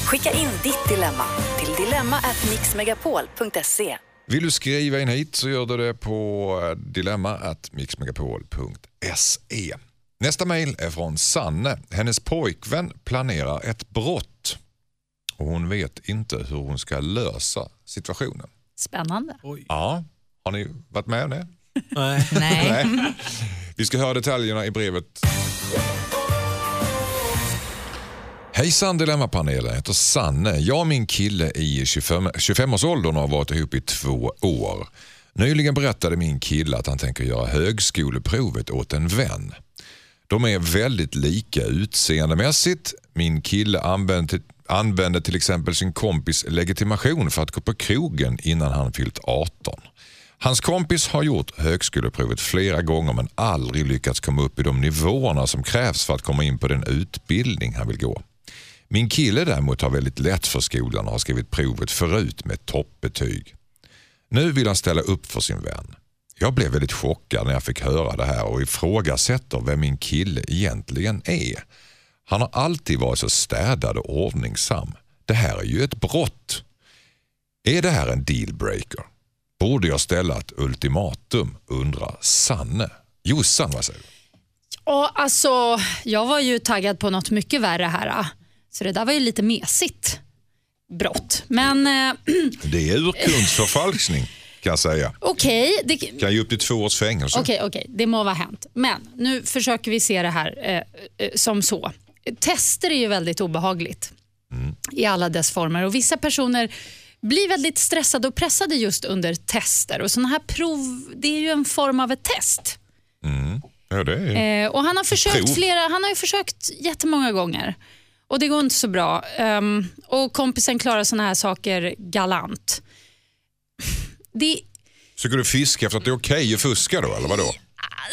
Skicka in ditt dilemma till dilemma@mixmegapol.se. Vill du skriva in hit så gör du det på eh, dilemma.mixmegapol.se. Nästa mejl är från Sanne. Hennes pojkvän planerar ett brott och hon vet inte hur hon ska lösa situationen. Spännande. Ja, har ni varit med om det? Nej. Nej. Vi ska höra detaljerna i brevet. Hejsan Dilemmapanelen, jag heter Sanne. Jag och min kille i 25 25-årsåldern har varit ihop i två år. Nyligen berättade min kille att han tänker göra högskoleprovet åt en vän. De är väldigt lika utseendemässigt. Min kille använde, använde till exempel sin kompis legitimation för att gå på krogen innan han fyllt 18. Hans kompis har gjort högskoleprovet flera gånger men aldrig lyckats komma upp i de nivåerna som krävs för att komma in på den utbildning han vill gå. Min kille däremot har väldigt lätt för skolan och har skrivit provet förut med toppbetyg. Nu vill han ställa upp för sin vän. Jag blev väldigt chockad när jag fick höra det här och ifrågasätter vem min kille egentligen är. Han har alltid varit så städad och ordningsam. Det här är ju ett brott. Är det här en dealbreaker? Borde jag ställa ett ultimatum, undrar Sanne. Jossan, vad säger du? Alltså, jag var ju taggad på något mycket värre här. Ah. Så det där var ju lite mesigt brott. Men eh, Det är urkundsförfalskning kan jag säga. okej, det, Kan ge upp till två års fängelse. Okej, okej, det må vara hänt. Men nu försöker vi se det här eh, eh, som så. Tester är ju väldigt obehagligt i alla dess former och vissa personer blir väldigt stressade och pressade just under tester. Och sådana här prov, det är ju en form av ett test. Ja, det är... Eh, och han har försökt prov. flera, han har ju försökt jättemånga gånger och det går inte så bra. Ehm, och kompisen klarar sådana här saker galant. Det, Försöker du fiska efter att det är okej att fuska då, eller vadå?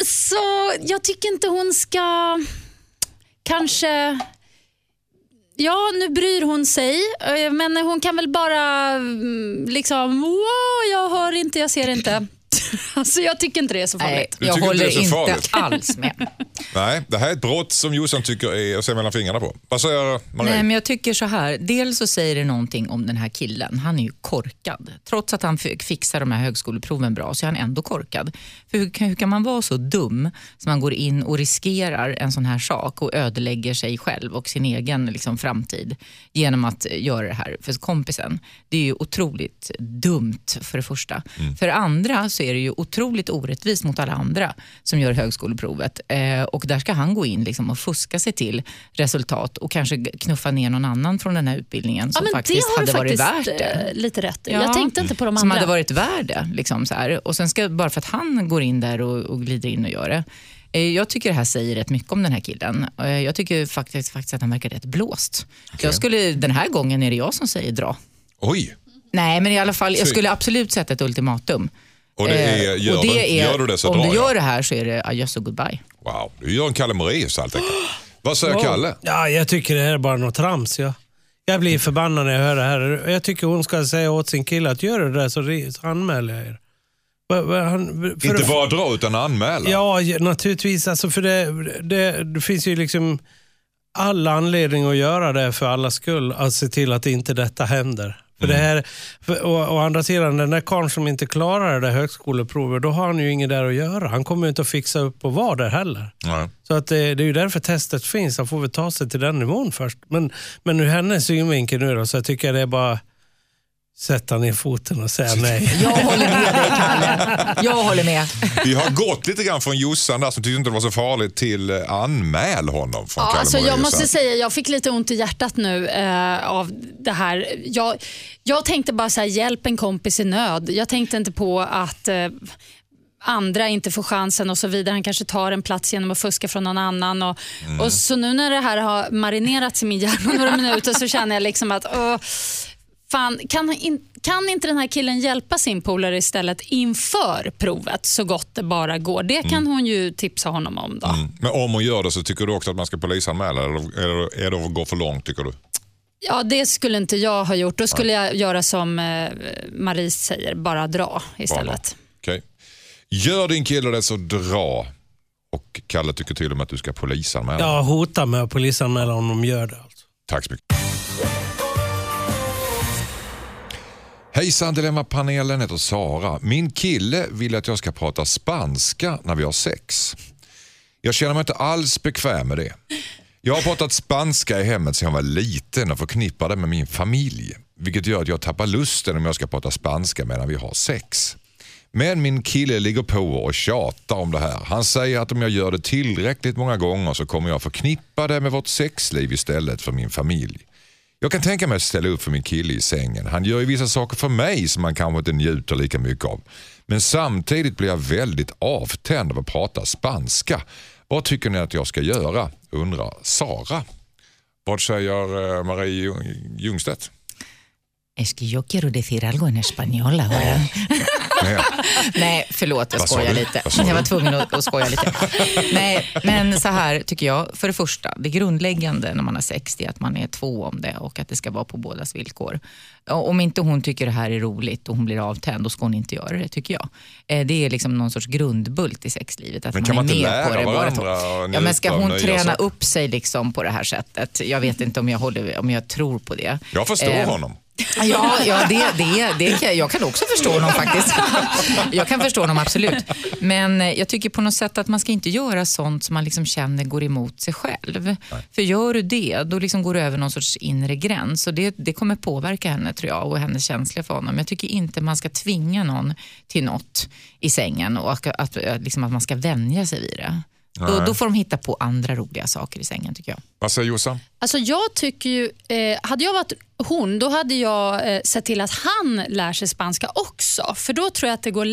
Så jag tycker inte hon ska kanske... Ja, nu bryr hon sig, eh, men hon kan väl bara mm, liksom, wow, jag hör inte, jag ser inte. Så jag tycker inte det är så Nej, farligt. Du jag tycker inte håller det är så inte farligt? alls med. Nej, det här är ett brott som Jossan tycker är att se mellan fingrarna på. Vad säger Marie? Nej, men jag tycker så här. Dels så säger det någonting om den här killen. Han är ju korkad. Trots att han fick fixa de här högskoleproven bra så är han ändå korkad. För hur, kan- hur kan man vara så dum som man går in och riskerar en sån här sak och ödelägger sig själv och sin egen liksom, framtid genom att eh, göra det här för kompisen. Det är ju otroligt dumt för det första. För det andra så är det ju otroligt orättvist mot alla andra som gör högskoleprovet. Eh, och där ska han gå in liksom och fuska sig till resultat och kanske knuffa ner någon annan från den här utbildningen Ja, som men det faktiskt hade varit värt det. eh, lite rätt. Ja. Jag tänkte inte på de Som andra. hade varit värd det. Liksom så här. Och sen ska, bara för att han går in där och, och glider in och gör det. Eh, Jag tycker det här säger rätt mycket om den här killen. Eh, Jag tycker faktiskt, faktiskt att han verkar rätt blåst. Jag skulle, den här gången är det jag som säger dra. Oj! Nej, men i alla fall, jag skulle absolut sätta ett ultimatum. Och det är, Eh, gör, och det du, är, gör du det så Om drar du jag. gör det här så är det adjöss och goodbye. Wow, du gör en Kalle Moraeus helt enkelt. Vad säger Kalle? Ja, jag tycker det här är bara något trams. Ja. Jag blir förbannad när jag hör det här. Jag tycker hon ska säga åt sin kille att gör det där så, anmäler jag er. Han, för- Inte bara dra utan anmäla. Ja, ja, naturligtvis. Alltså för det, det, det finns ju liksom all anledning att göra det för alla skull. Att se till att inte detta händer. För det här, för, och, å andra sidan, den där karln som inte klarar det där högskoleprovet, då har han ju inget där att göra. Han kommer ju inte att fixa upp och vara där heller. Nej. Så att det, det är ju därför testet finns. Han får väl ta sig till den nivån först. Men, men ur hennes synvinkel nu då, så jag tycker jag det är bara sätta ner foten och säga nej. Jag håller med dig, Kalle. Jag håller med. Vi har gått lite grann från Jossan där som tyckte inte det var så farligt till eh, anmäl honom från Ja, Kalle alltså jag måste säga, jag fick lite ont i hjärtat nu eh, av det här. Jag, jag tänkte bara så här, hjälp en kompis i nöd. Jag tänkte inte på att eh, andra inte får chansen och så vidare. Han kanske tar en plats genom att fuska från någon annan. Och, Mm. och så nu när det här har marinerats i min hjärna några minuter så känner jag liksom att åh, fan, kan, in, kan inte den här killen hjälpa sin polare istället inför provet så gott det bara går? Det kan hon ju tipsa honom om. då. Mm. Men om hon gör det så tycker du också att man ska polisanmäla eller eller är det att gå för långt tycker du? Ja, det skulle inte jag ha gjort. Då skulle jag göra som eh, Marie säger, bara dra istället. Okej. Gör din kille det så dra. Och Kalle tycker till och med att du ska polisanmäla. Jag hotar med att polisanmäla om de gör det. Alltså. Tack så mycket. Hejsan Dilemmapanelen heter Sara. Min kille vill att jag ska prata spanska när vi har sex. Jag känner mig inte alls bekväm med det. Jag har pratat spanska i hemmet sedan jag var liten och förknippar det med min familj. Vilket gör att jag tappar lusten om jag ska prata spanska medan vi har sex. Men min kille ligger på och tjatar om det här. Han säger att om jag gör det tillräckligt många gånger så kommer jag förknippa det med vårt sexliv istället för min familj. Jag kan tänka mig att ställa upp för min kille i sängen. Han gör ju vissa saker för mig som man kanske inte njuter lika mycket av. Men samtidigt blir jag väldigt avtänd av att prata spanska. Vad tycker ni att jag ska göra? undrar Sara. Vad säger eh, Marie Ljungstedt? Es que yo quiero decir algo en español ahora. Nej. Nej, förlåt, jag skojar lite. Jag var tvungen att, att skoja lite. Nej, men så här tycker jag. För det första, det grundläggande när man har sex det är att man är två om det och att det ska vara på bådas villkor. Om inte hon tycker det här är roligt och hon blir avtänd, då ska hon inte göra det, tycker jag. Eh, Det är liksom någon sorts grundbult i sexlivet. Att Men kan man är inte med på lära det båda två. varandra Ja, men ska hon träna upp sig liksom på det här sättet? Jag vet inte om jag, håller, om jag tror på det. Jag förstår Eh, honom. Ja, ja det, det, det kan, jag kan också förstå honom faktiskt. Jag kan förstå honom absolut. Men eh, jag tycker på något sätt att man ska inte göra sånt som man liksom känner går emot sig själv. För gör du det, då liksom går du över någon sorts inre gräns. Och det, det kommer påverka henne tror jag och hennes känsla för honom. Jag tycker inte man ska tvinga någon till något i sängen och att, att, att, liksom att man ska vänja sig vid det. Då, då får de hitta på andra roliga saker i sängen tycker jag. Vad säger Jossan? Alltså jag tycker ju, eh, hade jag varit hon, då hade jag eh, sett till att han lär sig spanska också. För då tror jag att det går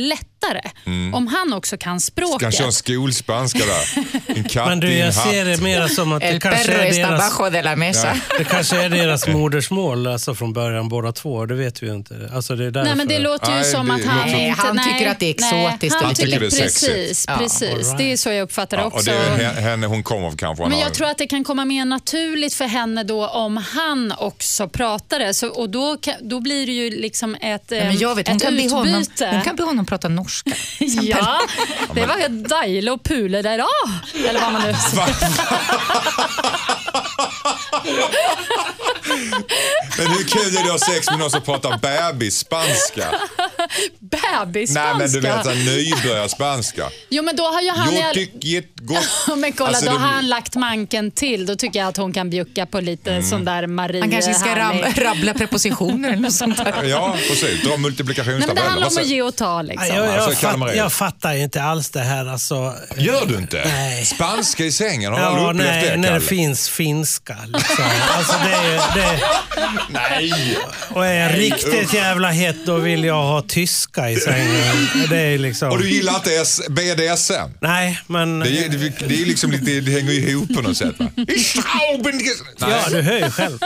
lättare om han också kan språket. Kanske en skolspanska där. En katt Men du, jag ser det mer som att det kanske, är deras, de la mesa. det kanske är deras modersmål alltså från början båda två. Det vet vi ju inte. Alltså, det är därför. Nej, men det låter ju Nej, som det att han Nej, inte... han tycker att det är exotiskt han och tycker det är sexigt. Precis, Ja, precis. right. det är så jag uppfattar det Ja, också. och det är henne hon kommer kanske. Men han har- jag tror att det kan komma mer naturligt för henne då om han också pratar pratare så, och då, kan, då blir det ju liksom ett, Nej, men jag vet, hon, ett kan be utbyte. honom, hon kan be honom prata norska. exempel. Ja, det var dejligt och pule där idag. Eller vad man nu Men hur kul är det att ha sex med någon som pratar bebisspanska? Bebisspanska. Nej men du vet såhär nybörjarspanska. Jo men då har ju han... Jag tycker gott. Men kolla, Alltså, då det har han lagt manken till. Då tycker jag att hon kan bjucka på lite Mm. sån där Marie Han kanske ska ram, rabbla prepositioner eller något sånt där. Ja, precis. Dra men det multiplikationstabeller. handlar om att ge och ta liksom. Jag, jag, Alltså, fatt, jag fattar inte alls det här. Alltså, Gör du inte? Nej. Spanska i sängen, har du ja, aldrig upplevt nej, det när Kalle? det finns finska. Liksom. Alltså, det är, det, Nej! och är jag riktigt jävla het då vill jag ha tyska i sängen. Det är liksom... Och du gillar inte BDSM? Nej, men... Det är, det, det är liksom lite, det hänger ju ihop på något sätt va? Ja, du hör ju själv.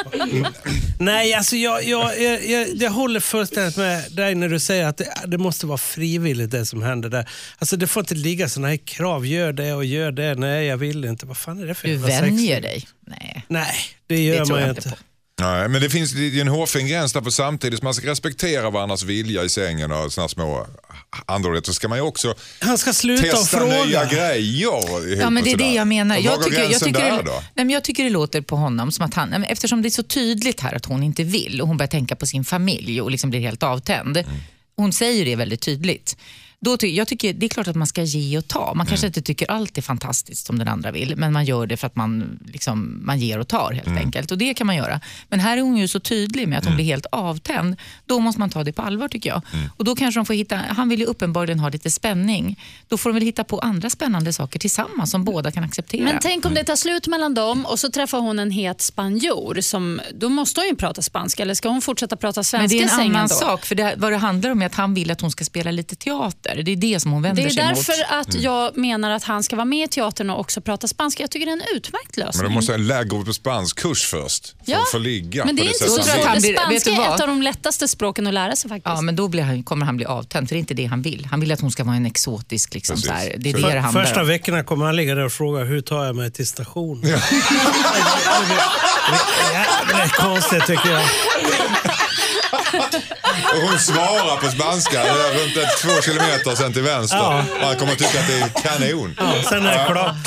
Nej, alltså jag, jag, jag, jag, jag håller fullständigt med dig när du säger att det, det måste vara frivilligt det som händer där. Alltså det får inte ligga sådana här krav. Gör det och gör det. Nej, jag vill inte. Vad fan är det för Du vänjer dig. Nej. Nej, det gör Det man ju inte inte. på. Nej, men det finns det en hårfin gräns där på samtidigt som man ska respektera varandras vilja i sängen och sådana små androligheter så ska man ju också Han ska sluta testa nya fråga. grejer ihop Ja, men det är det jag menar. Jag tycker, jag, tycker det, nej, men jag tycker det låter på honom som att han, eftersom det är så tydligt här att hon inte vill och hon börjar tänka på sin familj och liksom blir helt avtänd. Mm. Hon säger det väldigt tydligt. Då ty, jag tycker Det är klart att man ska ge och ta. Man kanske Mm. inte tycker allt är fantastiskt som den andra vill, men man gör det för att man, liksom, man ger och tar helt Mm. enkelt. Och Det kan man göra. Men här är hon ju så tydlig med att hon blir helt avtänd. Då måste man ta det på allvar tycker jag. Mm. Och då kanske de får hitta, Han vill ju uppenbarligen ha lite spänning. Då får de väl hitta på andra spännande saker tillsammans som båda kan acceptera. Men tänk om det tar slut mellan dem och så träffar hon en het spanjor. Som, då måste hon ju prata spanska, eller ska hon fortsätta prata svenska Men det är en annan då? sak, för det, vad det handlar om är att han vill att hon ska spela lite teater. Det är det som hon vänder Det är sig därför mot. att jag menar att han ska vara med i teatern och också prata spanska. Jag tycker det är en utmärkt lösning. Men du måste lägga upp på spansk-kurs först för Ja, att få ligga Men det är det inte så tror han han blir- vet Spanska du är ett av de lättaste språken att lära sig faktiskt. Ja, men då blir han, kommer han bli avtänd, för det är inte det han vill. Han vill att hon ska vara en exotisk, liksom, Precis. så här. det är det För, det handlar första om. veckorna kommer han ligga där och fråga hur tar jag mig till stationen. det, det, det är konstigt tycker jag. Och hon svarar på spanska det är runt ett, två kilometer sen till vänster. Ja. Och han kommer att tycka att det är kanon. Ja, sen är det klart.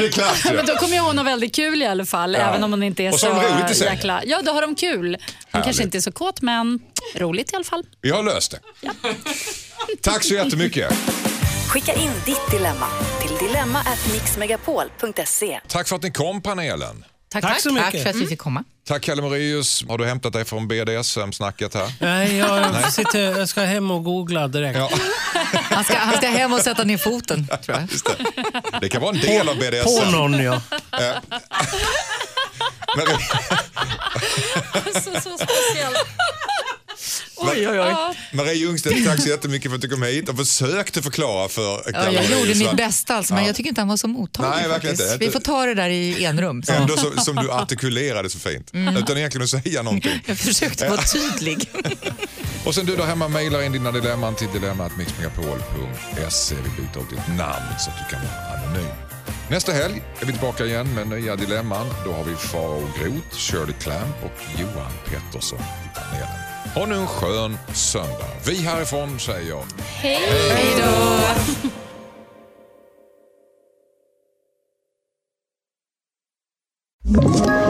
Är klart ju. Men då kommer ju hon ha väldigt kul i alla fall, Ja. även om hon inte är Och så så roligt i sängen. jäkla... Ja, då har de kul. Hon Härligt. kanske inte är så kåt, men roligt i alla fall. Vi har löst det. Tack så jättemycket. Skicka in ditt dilemma till dilemma@mixmegapol.se. Tack för att ni kom panelen. Tack, Tack så mycket. Tack för att vi fick komma. Tack Kalle Moraeus. Har du hämtat dig från BDSM-snacket här? Nej, jag, sitter, jag ska hem och googla direkt. Ja, Han ska, han ska hem och sätta ner foten, tror jag. just det. Det kan vara en del av På BDSM. någon ja. Men, Så, så speciellt. Oj, oj, oj. Marie Ljungstedt, tack så jättemycket för att du kom hit och försökte förklara för Ja, jag gjorde mitt bästa, alltså, men jag tycker inte han var så mottaglig. Nej, verkligen faktiskt. inte. Vi får ta det där i enrum. Så. Ändå så, som du artikulerade så fint. Mm. Utan egentligen att säga någonting. Jag försökte vara tydlig. Och sen du där hemma mejlar in dina dilemman till dilemmatmixmegapol.se. Vi byter ut ditt namn så att du kan vara anonym. Nästa helg är vi tillbaka igen med nya dilemman. Då har vi Farao Groth, Shirley Clamp och Johan Pettersson i panelen. Ha nu en skön söndag. Vi härifrån säger Hej! Ett